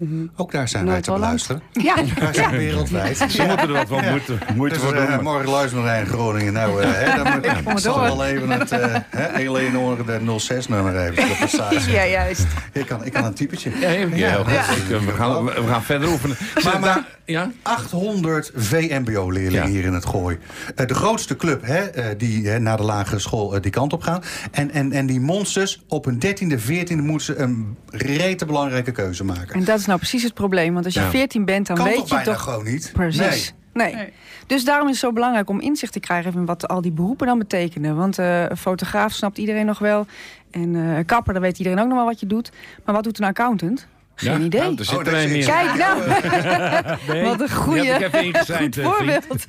eh, Ook daar zijn wij te beluisteren. Ja, Wij zijn wereldwijd. Ze moeten er wat van moeite, moeite Dus voor doen. morgen luisteren naar in Groningen. Nou, hè, dan moet zal door. wel even het uh, Eleonore de 06-nummer even ja, juist. Ik kan, ik kan een typetje. Ja, heel goed. Ik, We, gaan, we gaan verder oefenen. Maar- maar- ja? 800 VMBO-leerlingen Ja. hier in het Gooi. De grootste club hè, eh, die hè, naar de lagere school eh, die kant op gaan. En, en, en die monsters op hun 13e, 14e moeten ze een rete belangrijke keuze maken. En dat is nou precies het probleem. Want als je Ja. 14 bent, dan kan weet toch je bijna toch... gewoon niet? Precies. Nee. Dus daarom is het zo belangrijk om inzicht te krijgen in wat al die beroepen dan betekenen. Want eh, een fotograaf snapt iedereen nog wel. En een kapper, dan weet iedereen ook nog wel wat je doet. Maar wat doet een accountant? Geen Ja? idee. Nou, er zit Oh, er daar een. Kijk nou, Nee, wat een ingezijnd, goed voorbeeld.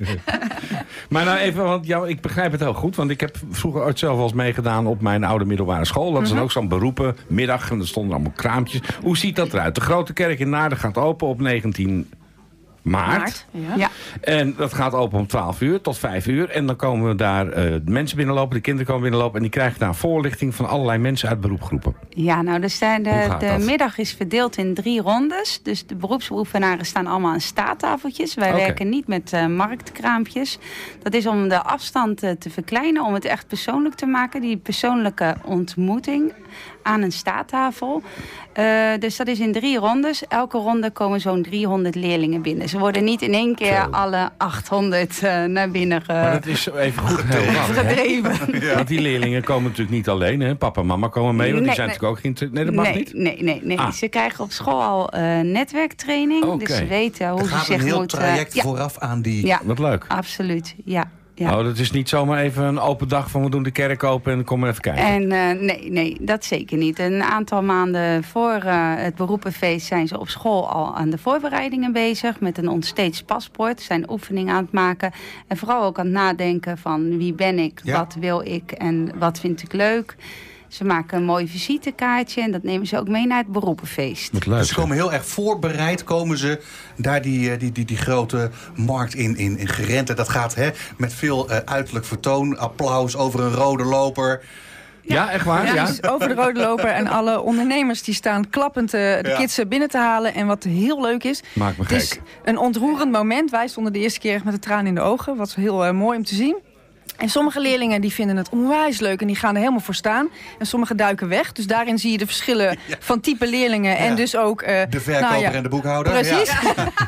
Maar nou even, want jou, ik begrijp het heel goed. Want ik heb vroeger ooit zelf wel eens meegedaan op mijn oude middelbare school. Dat is dan ook zo'n beroepen, middag. En er stonden allemaal kraampjes. Hoe ziet dat eruit? De grote kerk in Naarden gaat open op 19 maart. Maart, ja. Ja. En dat gaat open om 12 uur tot 5 uur. En dan komen we daar eh, mensen binnenlopen, de kinderen komen binnenlopen... en die krijgen daar voorlichting van allerlei mensen uit beroepsgroepen. Ja, nou, dus de, de, de middag is verdeeld in drie rondes. Dus de beroepsbeoefenaren staan allemaal aan staattafeltjes. Wij werken niet met eh, marktkraampjes. Dat is om de afstand eh, te verkleinen, om het echt persoonlijk te maken. Die persoonlijke ontmoeting aan een staattafel. Eh, dus dat is in drie rondes. Elke ronde komen zo'n 300 leerlingen binnen. Ze worden niet in één keer Zo. alle 800 eh, naar binnen ge- Maar dat is even goed gedreven. Want die leerlingen komen natuurlijk niet alleen. Hè? Papa en mama komen mee, want die zijn nee. natuurlijk ook geen... Nee, dat mag nee, niet. Nee, nee, nee. Ah. Ze krijgen op school al eh, netwerktraining. Dus ze weten hoe Er ze gaat zich een heel moeten... traject vooraf aan die... ja, Wat leuk. absoluut. Ja, ja. Oh, dat is niet zomaar even een open dag van we doen de kerk open en kom maar even kijken. En eh, nee, nee, dat zeker niet. Een aantal maanden voor eh, het beroepenfeest zijn ze op school al aan de voorbereidingen bezig. Met een onsteeds paspoort. Ze Zijn oefeningen aan het maken. En vooral ook aan het nadenken van wie ben ik, Ja. wat wil ik en wat vind ik leuk. Ze maken een mooi visitekaartje en dat nemen ze ook mee naar het beroepenfeest. Dus ze komen heel erg voorbereid, komen ze daar die, eh, die, die, die grote markt in, in, in gerend. En dat gaat hè, met veel eh, uiterlijk vertoon, applaus over een rode loper. Ja, echt waar? Ja. Ja, dus over de rode loper en alle ondernemers die staan klappend eh, de Ja. kids binnen te halen. En wat heel leuk is, Maakt me het is een ontroerend moment. Wij stonden de eerste keer echt met de traan in de ogen. Wat heel mooi om te zien. En sommige leerlingen die vinden het onwijs leuk en die gaan er helemaal voor staan. En sommige duiken weg. Dus daarin zie je de verschillen van type leerlingen. En Ja. dus ook... eh, De verkoper nou ja, en de boekhouder. Precies.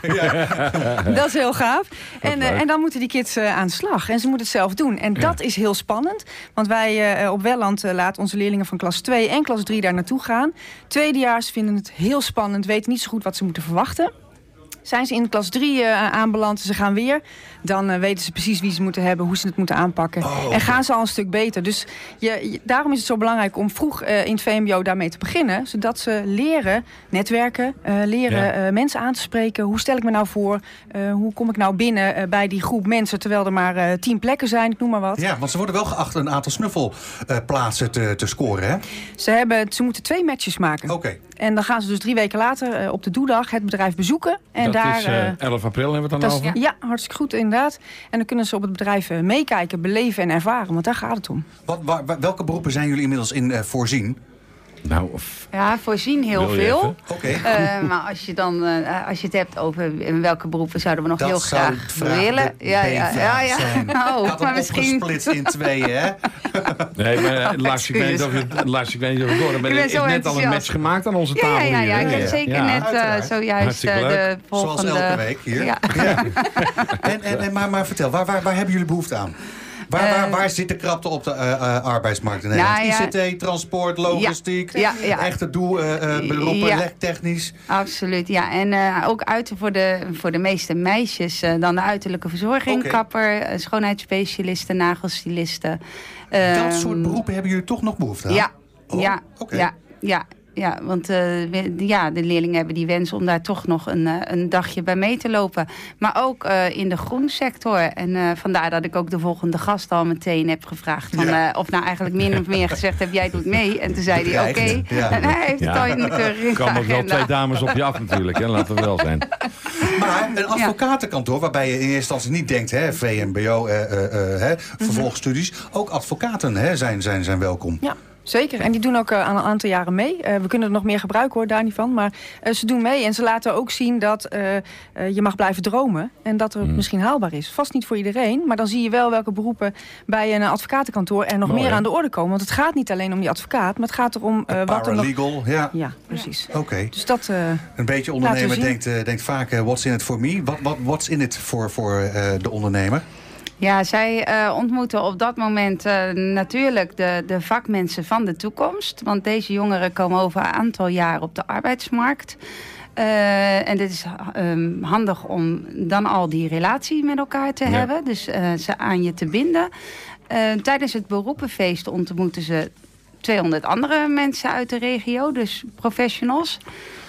Ja. dat is heel gaaf. En, eh, en dan moeten die kids eh, aan de slag. En ze moeten het zelf doen. En dat is heel spannend. Want wij eh, op Welland laten onze leerlingen van klas 2 en klas 3 daar naartoe gaan. Tweedejaars vinden het heel spannend. Weten niet zo goed wat ze moeten verwachten. Zijn ze in klas 3 eh, aanbeland, ze gaan weer... dan eh, weten ze precies wie ze moeten hebben, hoe ze het moeten aanpakken. En gaan ze al een stuk beter. Dus je, je- daarom is het zo belangrijk om vroeg eh, in het VMBO daarmee te beginnen. Zodat ze leren netwerken, leren Ja. mensen aan te spreken. Hoe stel ik me nou voor? Hoe kom ik nou binnen bij die groep mensen... terwijl er maar tien plekken zijn, ik noem maar wat. ja, want ze worden wel geacht een aantal snuffelplaatsen te, te scoren, hè? Ze, hebben, ze moeten twee matches maken. Oké. En dan gaan ze dus drie weken later eh, op de doedag het bedrijf bezoeken. En dat daar, is eh, eh, 11 april hebben we het dan dat is- over. ja, hartstikke goed inderdaad. En dan kunnen ze op het bedrijf eh, meekijken, beleven en ervaren. Want daar gaat het om. Wat, waar- welke beroepen zijn jullie inmiddels in eh, voorzien? Nou, of- Ja, voorzien heel veel. Eh, maar als je dan eh, als je het hebt over in welke beroepen zouden we nog Dat heel graag willen. Ja, ja, ja, ja. zijn. Oh, maar misschien. opgesplitst in tweeën, hè? nee, maar Oh, uh, Lars, ik weet niet of je ik weet niet of door maar Ik ben er is zo net al een match gemaakt aan onze Ja, tafel ja, ja, ja. Ik heb Ja. zeker Ja. net eh, zojuist eh, de volgende... Zoals elke week hier. Ja. Ja. En, en, en, maar, maar vertel, waar, waar, waar hebben jullie behoefte aan? Waar, waar, Eh, waar zit de krapte op de eh, eh, arbeidsmarkt in Nederland? Nou ja. ICT, transport, logistiek, echte doel, beroepen, Ja. elektrotechnisch. Absoluut, ja. En ook uiten voor de, voor de meeste meisjes. dan de uiterlijke verzorging, kapper, schoonheidsspecialisten, nagelstylisten. Dat Ehm, soort beroepen hebben jullie toch nog behoefte aan? Ja, Oh, ja, ja. Ja, want eh, we- ja, de leerlingen hebben die wens om daar toch nog een, eh, een dagje bij mee te lopen. Maar ook eh, in de groensector. En eh, vandaar dat ik ook de volgende gast al meteen heb gevraagd. Van, Ja. eh, of nou eigenlijk min of meer gezegd heb, jij doet mee. En toen zei hij, oké. Ja. En hij heeft het al in de Er keuring komen ook wel twee dames op je af natuurlijk, hè? laten we wel zijn. Maar een advocatenkantoor, waarbij je in eerste instantie niet denkt, hè, VMBO, eh, eh, eh, hè, vervolgstudies. Ook advocaten hè, zijn, zijn, zijn welkom. Ja, zeker. En die doen ook eh, aan een aantal jaren mee. Eh, we kunnen er nog meer gebruiken hoor, daar niet van. Maar eh, ze doen mee en ze laten ook zien dat je mag blijven dromen. En dat er misschien haalbaar is. Vast niet voor iedereen. Maar dan zie je wel welke beroepen bij een advocatenkantoor er nog Mooi, meer aan de orde komen. Want het gaat niet alleen om die advocaat. Maar het gaat erom wat er nog... Paralegal, ja. Ja, precies. Oké. Dus dat... Een beetje ondernemer denkt, denkt vaak, what's in it for me? Wat, wat, what's in it voor, voor de ondernemer? Ja, zij eh, ontmoeten op dat moment eh, natuurlijk de, de vakmensen van de toekomst. Want deze jongeren komen over een aantal jaar op de arbeidsmarkt. Eh, en dit is ehm, handig om dan al die relatie met elkaar te Ja. hebben. Dus ze aan je te binden. Tijdens het beroepenfeest ontmoeten ze 200 andere mensen uit de regio. Dus professionals.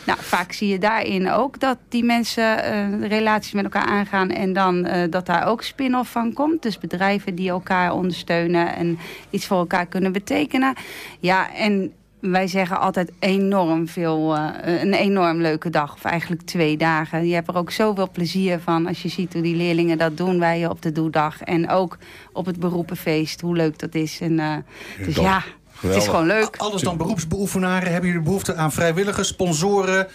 Nou, vaak zie je daarin ook dat die mensen eh, relaties met elkaar aangaan en dan eh, dat daar ook spin-off van komt. Dus bedrijven die elkaar ondersteunen en iets voor elkaar kunnen betekenen. Ja, en wij zeggen altijd enorm veel, eh, een enorm leuke dag. Of eigenlijk twee dagen. Je hebt er ook zoveel plezier van als je ziet hoe die leerlingen dat doen bij je op de doedag. En ook op het beroepenfeest, hoe leuk dat is. En, dus Top. Ja, het is gewoon leuk. Alles dan beroepsbeoefenaren. Hebben jullie behoefte aan vrijwilligers, sponsoren?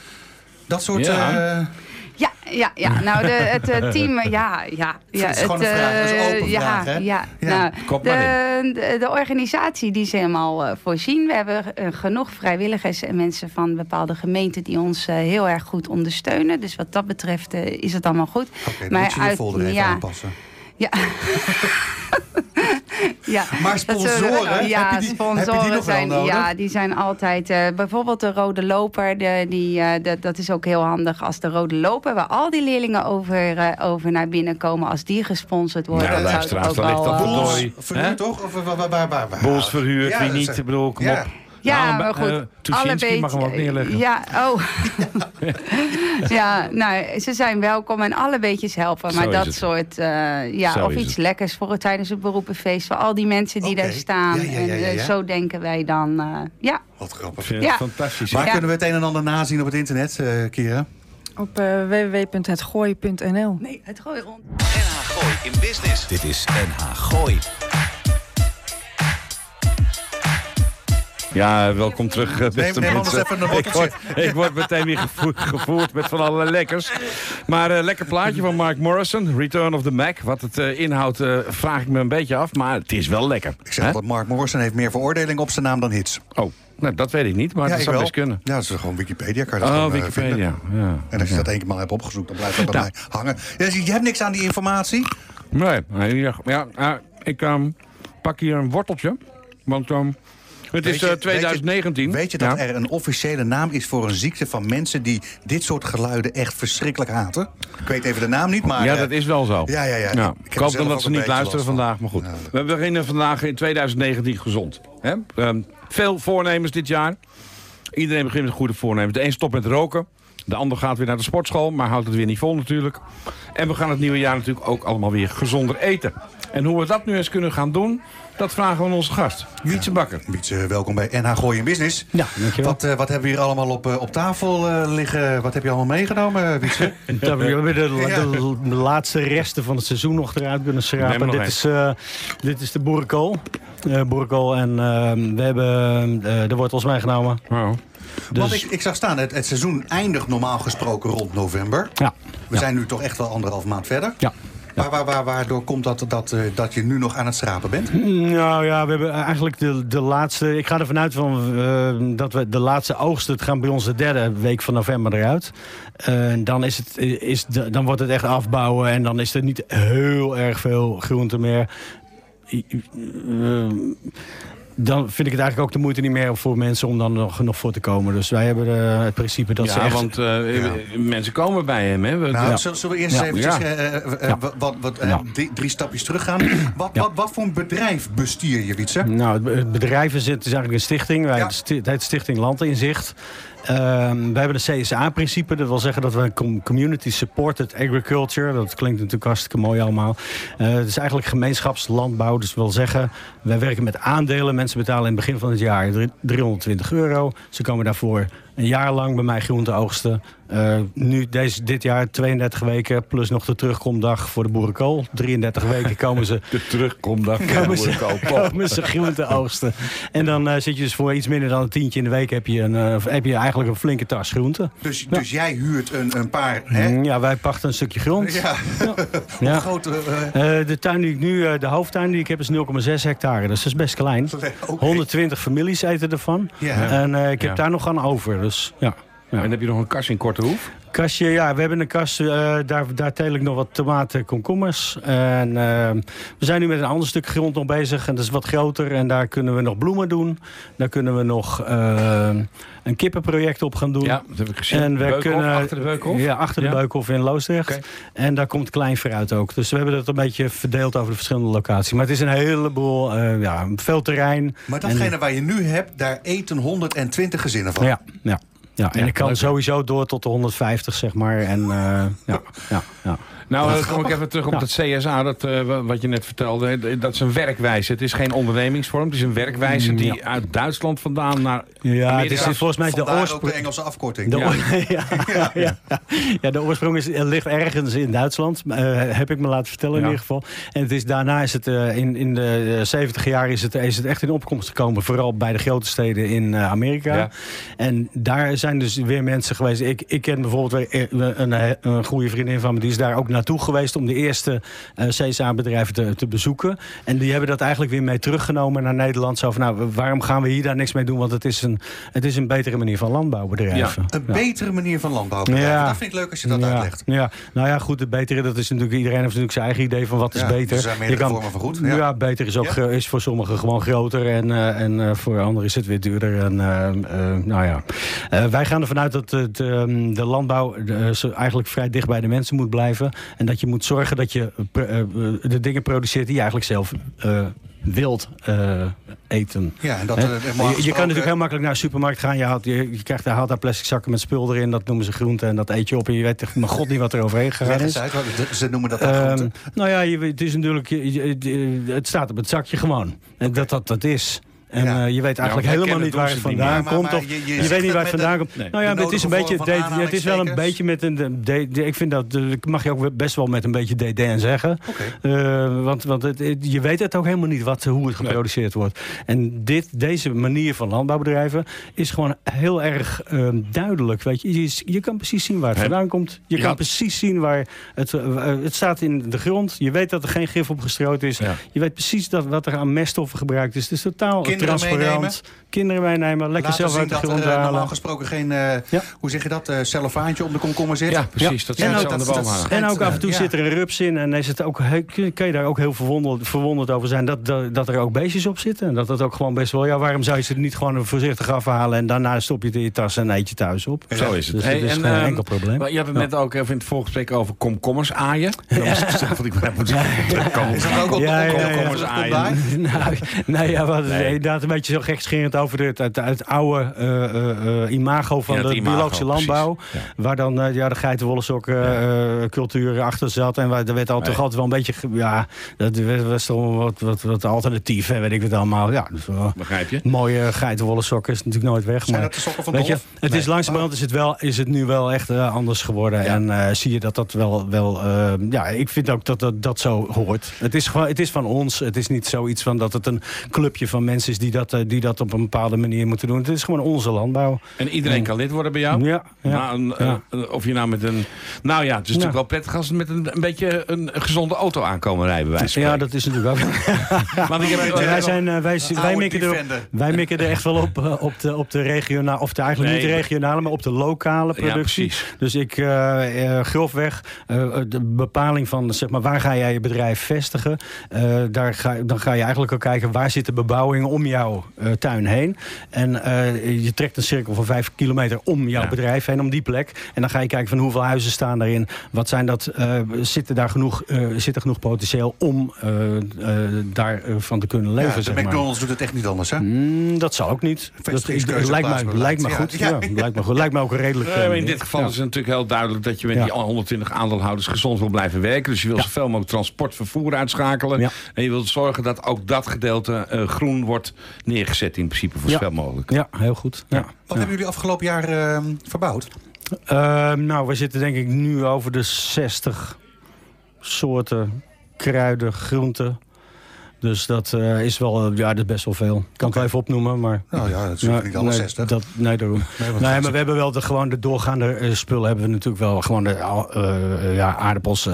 Dat soort... Ja. eh, Ja, ja, ja. Nou, de, het eh, team, eh, ja, ja. ja Het is gewoon een vraag, dat is een open ja, vraag, hè? Ja, Ja. Nou, maar de, de, de organisatie die is helemaal voorzien. We hebben genoeg vrijwilligers en mensen van bepaalde gemeenten die ons heel erg goed ondersteunen. Dus wat dat betreft is het allemaal goed. Oké, dan moet je je folder even ja, aanpassen. Ja. ja. Maar Dat sponsoren, ja, heb je die- sponsoren heb je die nog wel zijn, nodig? Ja, die zijn altijd... eh, bijvoorbeeld de Rode Loper, de, die, eh, de- dat is ook heel handig als de Rode Loper... waar al die leerlingen over, eh, over naar binnen komen... als die gesponsord worden. Ja, dan zou luisteraars, het ook wel. Verhuurd Hè? toch? Of waar, waar, waar, waar? Boels Ja, wie niet, ik bedoel, kom Ja. op. Ja, Nou, maar goed. alle Tuschinski mag hem ook neerleggen. Ja, oh. ja, nou, ze zijn welkom en alle beetjes helpen. Maar dat het. soort, eh, ja, Zo of iets het. lekkers voor het tijdens het beroepenfeest. Voor al die mensen die daar staan. Ja, ja, ja, En ja, eh, zo denken wij dan, eh, ja. Wat grappig. Ja. fantastisch. Maar Ja. kunnen we het een en ander nazien op het internet, eh Kira? Op eh, www.hetgooi.nl. Nee, het gooi rond. NH Gooi in Business. Dit is NH Gooi. Ja, welkom terug, eh, beste Neem- neem mensen. even een ik, word, ik word meteen weer gevo- gevoerd met van allerlei lekkers. Maar eh, lekker plaatje van Mark Morrison, Return of the Mac. Wat het eh, inhoudt, vraag ik me een beetje af, maar het is wel lekker. Ik zeg dat Mark Morrison heeft meer veroordeling op zijn naam dan hits. Oh, nou, dat weet ik niet, maar ja, dat zou wel. best kunnen. Ja, dat is gewoon Wikipedia. Kan je dat Oh, gewoon, Wikipedia. Ja. En als je Ja. dat één keer maar hebt opgezocht, dan blijft dat bij Nou. mij hangen. Je, je hebt niks aan die informatie? Nee, nee, ja, ja, ik ehm, pak hier een worteltje. Want ehm, het Weet is je- eh, weet je- 2019. Weet je dat Ja. er een officiële naam is voor een ziekte van mensen die dit soort geluiden echt verschrikkelijk haten? Ik weet even de naam niet, maar... ja, eh, dat is wel zo. Ja, ja, ja. Nou, Ik ik, hoop dan dat ze niet luisteren vandaag, maar goed. Ja. We beginnen vandaag in 2019 gezond. Hè? Ehm, veel voornemens dit jaar. Iedereen begint met goede voornemens. De een stopt met roken. De ander gaat weer naar de sportschool, maar houdt het weer niet vol natuurlijk. En we gaan het nieuwe jaar natuurlijk ook allemaal weer gezonder eten. En hoe we dat nu eens kunnen gaan doen, dat vragen we aan onze gast. Wietse Bakker. Wietse, welkom bij NH Gooi in Business. Ja, dankjewel. Wat, eh, wat hebben we hier allemaal op, eh, op tafel eh, liggen? Wat heb je allemaal meegenomen, Wietse? Dat we hebben de, Ja. de, de laatste resten van het seizoen nog eruit kunnen schrapen. nog Dit is, eh, dit is de boerenkool. Eh boerenkool en eh, we hebben eh, de wortels meegenomen. Oh. Want Dus, ik, ik zag staan, het, het seizoen eindigt normaal gesproken rond november. ja. We zijn nu toch echt wel anderhalf maand verder. Ja. Waar, waar, waar, waardoor komt dat, dat, eh, dat je nu nog aan het schrapen bent? Nou ja, we hebben eigenlijk de, de laatste... Ik ga ervan uit van, eh, dat we de laatste oogst... Het gaan bij ons de derde week van november eruit. Eh, dan, is het, is dan wordt het echt afbouwen... en dan is er niet heel erg veel groente meer. Eh, dan vind ik het eigenlijk ook de moeite niet meer voor mensen... om dan nog, nog voor te komen. Dus wij hebben eh, het principe dat ze ja, echt... want eh, Ja. mensen komen bij hem. Hè? We- Nou, Ja. zullen zullen we eerst Ja. eventjes eh, eh, eh, Ja. wat, wat, eh, drie, drie stapjes teruggaan. Wat, Ja. wat, wat voor een bedrijf bestuur je, Wietse? Nou, het be- het bedrijf is, het is eigenlijk een stichting. Wij Ja. het sti- het heet Ehm wij hebben de CSA-principe. Dat wil zeggen dat we community supported agriculture. Dat klinkt natuurlijk hartstikke mooi allemaal. Eh, het is eigenlijk gemeenschapslandbouw. Dus dat wil zeggen, wij werken met aandelen. Mensen betalen in het begin van het jaar drie- 320 euro. Ze komen daarvoor een jaar lang bij mij groente oogsten. Eh, nu deze, dit jaar 32 weken plus nog de terugkomdag voor de boerenkool. 33 weken komen ze De terugkomdag. komen ze, kopen. komen ze groente oogsten. En dan eh, zit je dus voor iets minder dan een tientje in de week... heb je, een, eh, heb je eigenlijk een flinke tas groente. Dus, dus jij huurt een, een paar... Hè? Mm, Ja, wij pachten een stukje grond. Ja. Hoe Ja. groot... de tuin die ik nu, eh, de hoofdtuin die ik heb, is 0,6 hectare. Dus dat is best klein. oké. 120 families eten ervan. Ja. En eh, ik heb Ja. daar nog aan over. Dus ja. Ja. En heb je nog een kast in Kortehoef? Kastje, ja, we hebben een kast. eh, daar, daar teel ik nog wat tomaten, komkommers. En eh, we zijn nu met een ander stuk grond nog bezig. En dat is wat groter. En daar kunnen we nog bloemen doen. Daar kunnen we nog eh, een kippenproject op gaan doen. Ja, dat heb ik gezien. En we Beukhof, kunnen, achter de Beukhof? Ja, achter de Ja. Beukhof in Loosdrecht. En daar komt klein fruit ook. Dus we hebben dat een beetje verdeeld over de verschillende locaties. Maar het is een heleboel, eh, ja, veel terrein. maar En- datgene waar je nu hebt, daar eten 120 gezinnen van. Ja, ja. Ja, en ik kan leuk. sowieso door tot de 150, zeg maar. En eh, ja, ja, ja. Nou, dan kom ik even terug op het CSA, dat, eh, wa- wat je net vertelde. Dat is een werkwijze. Het is geen ondernemingsvorm. Het is een werkwijze die uit Duitsland vandaan naar Ja, het is volgens mij de oorsprong. de Engelse afkorting. De, Ja. ja, ja, ja, ja, de oorsprong is, eh, ligt ergens in Duitsland, eh, heb ik me laten vertellen in Ja. ieder geval. En het is, daarna is het eh, in, in de eh, 70 jaar is het, is het echt in opkomst gekomen. Vooral bij de grote steden in eh, Amerika. Ja. En daar zijn dus weer mensen geweest. Ik, ik ken bijvoorbeeld een, een, een goede vriendin van me. Die is daar ook naartoe geweest om de eerste eh CSA-bedrijven te, te bezoeken. En die hebben dat eigenlijk weer mee teruggenomen naar Nederland. Zo van, nou, waarom gaan we hier daar niks mee doen? Want het is een, het is een betere manier van landbouwbedrijven. Een Ja. betere manier van landbouw. bedrijven. Dat vind ik leuk als je dat ja, uitlegt. Ja, nou ja, goed, het betere, dat is natuurlijk, iedereen heeft natuurlijk zijn eigen idee van wat is Ja, beter. er zijn meerdere vormen van goed, ja. Ja, beter is, ook, gro- is voor sommigen gewoon groter en, eh, en eh, voor anderen is het weer duurder. En, eh, eh, nou ja. Eh, wij gaan ervan uit dat het, ehm, de landbouw eh, eigenlijk vrij dicht bij de mensen moet blijven. En dat je moet zorgen dat je eh, eh, de dingen produceert die je eigenlijk zelf eh, wilt eten. Ja, en dat, je, je kan natuurlijk heel makkelijk naar de supermarkt gaan. Je, haalt, je, je krijgt daar, haalt daar plastic zakken met spul erin. Dat noemen ze groenten. En dat eet je op. En je weet echt, mijn god niet wat er overheen gegaan is. uit, ze noemen dat Ehm, groenten. nou ja, je, het is natuurlijk. je- je- je- het staat op het zakje gewoon. En dat dat dat is. En Ja. eh, je weet eigenlijk Ja, helemaal niet waar het vandaan. Maar- komt. maar of je- je je, zegt weet niet waar het vandaan de- komt. Nee. Nou ja, het is een beetje. de- het is wel een beetje met een. de- de- ik vind dat. mag je ook best wel met een beetje DDN zeggen. Eh, want want het, het- je weet het ook helemaal niet wat, hoe het geproduceerd wordt. En dit, deze manier van landbouwbedrijven is gewoon heel erg ehm, duidelijk. Weet je. Je, je kan precies zien waar het vandaan komt. Je Ja. kan precies zien waar het, eh, het staat in de grond. Je weet dat er geen gif op gestrooid is. Ja. Je weet precies dat, wat er aan meststoffen gebruikt is. Het is totaal transparant. meenemen. Kinderen meenemen. Lekker Laten zelf uit de dat grond er eh, normaal halen. gesproken geen, eh, Ja. hoe zeg je dat, eh cellofaantje om de komkommer zit. Ja, precies. Dat zijn ze aan de boom hangen. En ook af en toe Ja. zit er een rups in. En is het ook, kan je daar ook heel verwonderd, verwonderd over zijn dat, dat, dat er ook beestjes op zitten. En dat dat ook gewoon best wel. Ja, waarom zou je ze er niet gewoon voorzichtig afhalen en daarna stop je het in je tas en eet je thuis op? Zo is het. Dus Hey, dat is en, geen ehm, enkel probleem. maar Je had het Ja. net ook even in het voorgesprek over komkommers aaien. Dat was het zelf wat ik moet terugkomen. Is dat ook op komkommers aaien? nou, nee, ja. Inderdaad een beetje zo gekscherend over het, het, het oude eh, eh, eh, imago van Ja, de imago, biologische landbouw. Ja. Waar dan ja, de geitenwollensokken eh, cultuur achter zat. En waar, er werd altijd, Nee. toch altijd wel een beetje... Ja, dat was toch wel wat, wat, wat alternatief. En weet ik het allemaal. Ja, dus Begrijp je? mooie geitenwollensokken is natuurlijk nooit weg. Zijn maar, dat de sokken van Weet je, Dolf? het Nee. is langzamerhand is het, wel, is het nu wel echt anders geworden. Ja. En eh, zie je dat dat wel... wel eh, ja, ik vind ook dat dat, dat zo hoort. Het is, gewoon, het is van ons. Het is niet zoiets van dat het een clubje van mensen is... die dat, eh, die dat op een bepaalde manier moeten doen. Het is gewoon onze landbouw. En iedereen kan lid worden bij jou? Ja, ja. Nou, een, Ja. eh, of je nou met een... Nou ja, het is natuurlijk wel prettig als ze met een, een beetje een, gezonde auto aankomen rijden. Bij Ja, dat is natuurlijk ook... Want ik heb, Ja, wij, zijn, eh, wij, wij, mikken er, wij mikken er echt wel op, op de, op de regionale, of de, eigenlijk Nee, niet de maar- regionale, maar op de lokale Ja, productie. precies. dus ik, grofweg, eh, de bepaling van zeg maar, waar ga jij je bedrijf vestigen, eh, daar ga, dan ga je eigenlijk ook kijken waar zit de bebouwing om jouw eh, tuin heen. En eh, je trekt een cirkel van vijf kilometer om jouw Ja. bedrijf heen, om die plek. En dan ga je kijken van hoeveel huizen staan daarin, wat zijn dat, eh, zitten daar genoeg, eh, zit er genoeg potentieel om eh, eh, daarvan te kunnen leven. Ja, de zeg maar. McDonald's doet het echt niet anders, hè? Mm, dat zal ook niet. Dat, lijkt, me, lijkt me goed. ja. Ja, lijkt, me goed. lijkt me ook redelijk. Eh, in dit geval ja. is het natuurlijk heel duidelijk dat je met Ja. die 120 aandeelhouders gezond wil blijven werken. Dus je wil Ja. zoveel mogelijk transport, vervoer uitschakelen. Ja. En je wilt zorgen dat ook dat gedeelte eh, groen wordt neergezet in principe voor Ja. zoveel mogelijk. Ja, heel goed. Ja. Wat hebben jullie afgelopen jaar eh, verbouwd? Ehm, nou, we zitten denk ik nu over de 60 soorten kruiden, groenten. Dus dat eh, is wel, eh, ja, dat is best wel veel. Ik kan het wel even opnoemen, maar... Nou ja, dat is natuurlijk niet alle nee, 60. Dat, nee, daarom. Nee, Nee, maar we hebben wel de, gewoon de doorgaande eh, spullen. Hebben we natuurlijk wel gewoon de ja, aardappels,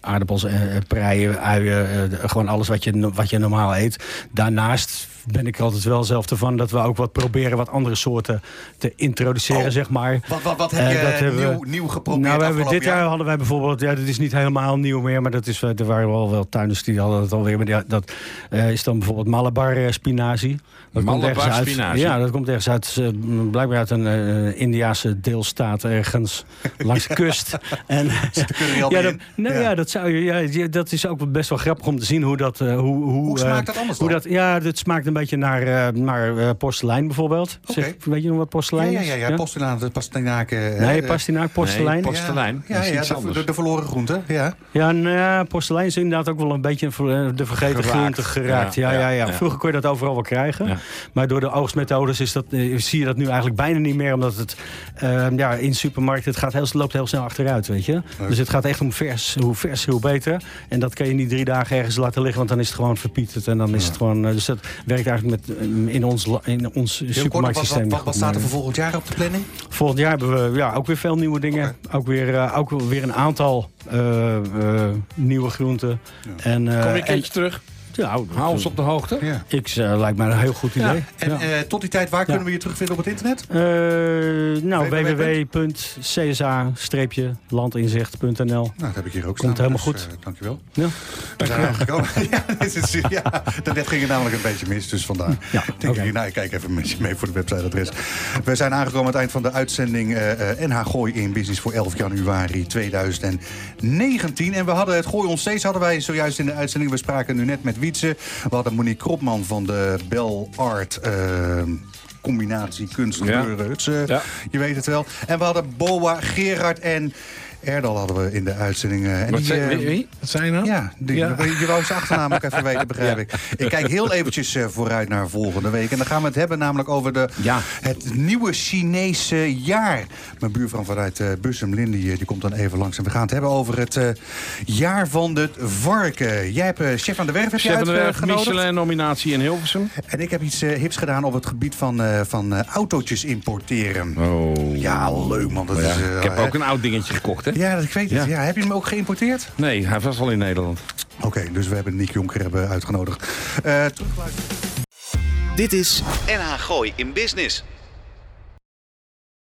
aardappels, eh, preien, uien. eh, gewoon alles wat je, wat je normaal eet. Daarnaast ben ik altijd wel zelf ervan dat we ook wat proberen wat andere soorten te introduceren, Oh, zeg maar. Wat, wat, wat heb Eh, je dat hebben we- nieuw, nieuw geprobeerd nou, we hebben, dit jaar hadden wij bijvoorbeeld, ja, dat is niet helemaal nieuw meer, maar dat is, eh, er waren wel wel tuinders die hadden het alweer. Maar dat eh, is dan bijvoorbeeld Malabar eh, spinazie. Dat komt Malabar uit- spinazie? Ja, dat komt ergens uit, eh, blijkbaar uit een eh Indiase deelstaat ergens langs de kust. En, al ja, dat, nou, Ja. ja. dat zou je, ja, dat is ook best wel grappig om te zien hoe dat, eh, hoe, hoe, Hoe eh, smaakt dat anders hoe dat, ja, het smaakt een beetje naar, eh, naar eh, porselein bijvoorbeeld. Zeg, weet je nog wat porselein Ja, ja, ja, ja. Pastinaak, pastinaken. eh, Nee, pastinaak, porselein. Nee, porselein. Ja, ja, de, de, de verloren groente. Ja. Ja, nou porselein is inderdaad ook wel een beetje de vergeten Geraakt. groente geraakt. Ja, Ja, ja. Vroeger kon je dat overal wel krijgen. Ja. Maar door de oogstmethodes is dat, zie je dat nu eigenlijk bijna niet meer. Omdat het eh, ja, in supermarkten het gaat heel, loopt heel snel achteruit. Weet je? Dus het gaat echt om vers. Hoe vers, hoe beter. En dat kan je niet drie dagen ergens laten liggen. Want dan is het gewoon verpieterd. En dan is het gewoon, dus dat werkt eigenlijk met, eh, in ons, in ons supermarktsysteem. wat, wat, wat staat er voor volgend jaar op de planning? Volgend jaar hebben we ja, ook weer veel nieuwe dingen. Ook, weer, eh, ook weer een aantal eh, nieuwe groenten. En, eh, Kom je een en- keertje terug? Ja, Hou ons op de hoogte. Ja. ik, eh, lijkt mij een heel goed idee. Ja. Ja. En eh, tot die tijd, waar kunnen we je terugvinden op het internet? Eh, nou, www. www.csa-landinzicht.nl Nou, dat heb ik hier ook Komt staan, helemaal dus, goed. dankjewel. Ja. We zijn aangekomen. ja, dit is, ja, daarnet ging het namelijk een beetje mis, dus vandaar. Ja, denk oké. ik, nou, ik kijk even met je mee voor de websiteadres. We zijn aangekomen aan het eind van de uitzending eh, eh, NH Gooi in Business voor 11 januari 2019. En we hadden het Gooi ons steeds, hadden wij zojuist in de uitzending. We spraken nu net met Wietse. We hadden Monique Kropman van de Bell Art... eh, combinatie kunst. Ja. Je weet het wel. En we hadden Boa, Gerard en Erdal hadden we in de uitzending. eh, en Wat die, zei, eh, wie, wie? Wat zei je nou? ja, die, Ja. je wou zijn achternaam ook even weten, begrijp Ja. ik. Ik kijk heel eventjes eh, vooruit naar volgende week. En dan gaan we het hebben namelijk over de, Ja. het nieuwe Chinese jaar. Mijn buurvrouw vanuit Bussum, Lindy, die komt dan even langs. En we gaan het hebben over het jaar van het varken. Jij hebt Chef van de Werf heb Chef van de Werf. Michelin-nominatie in Hilversum. En ik heb iets hips gedaan op het gebied van, van autootjes importeren. Oh. Ja, leuk man. Dat is, ik heb ook een oud dingetje gekocht, hè? Ja, dat- ik weet het. Ja. Ja. Heb je hem ook geïmporteerd? Nee, hij was al in Nederland. Oké, dus we hebben Nick Jonker hebben uitgenodigd. Eh terugluisteren. Dit is NH Gooi in Business.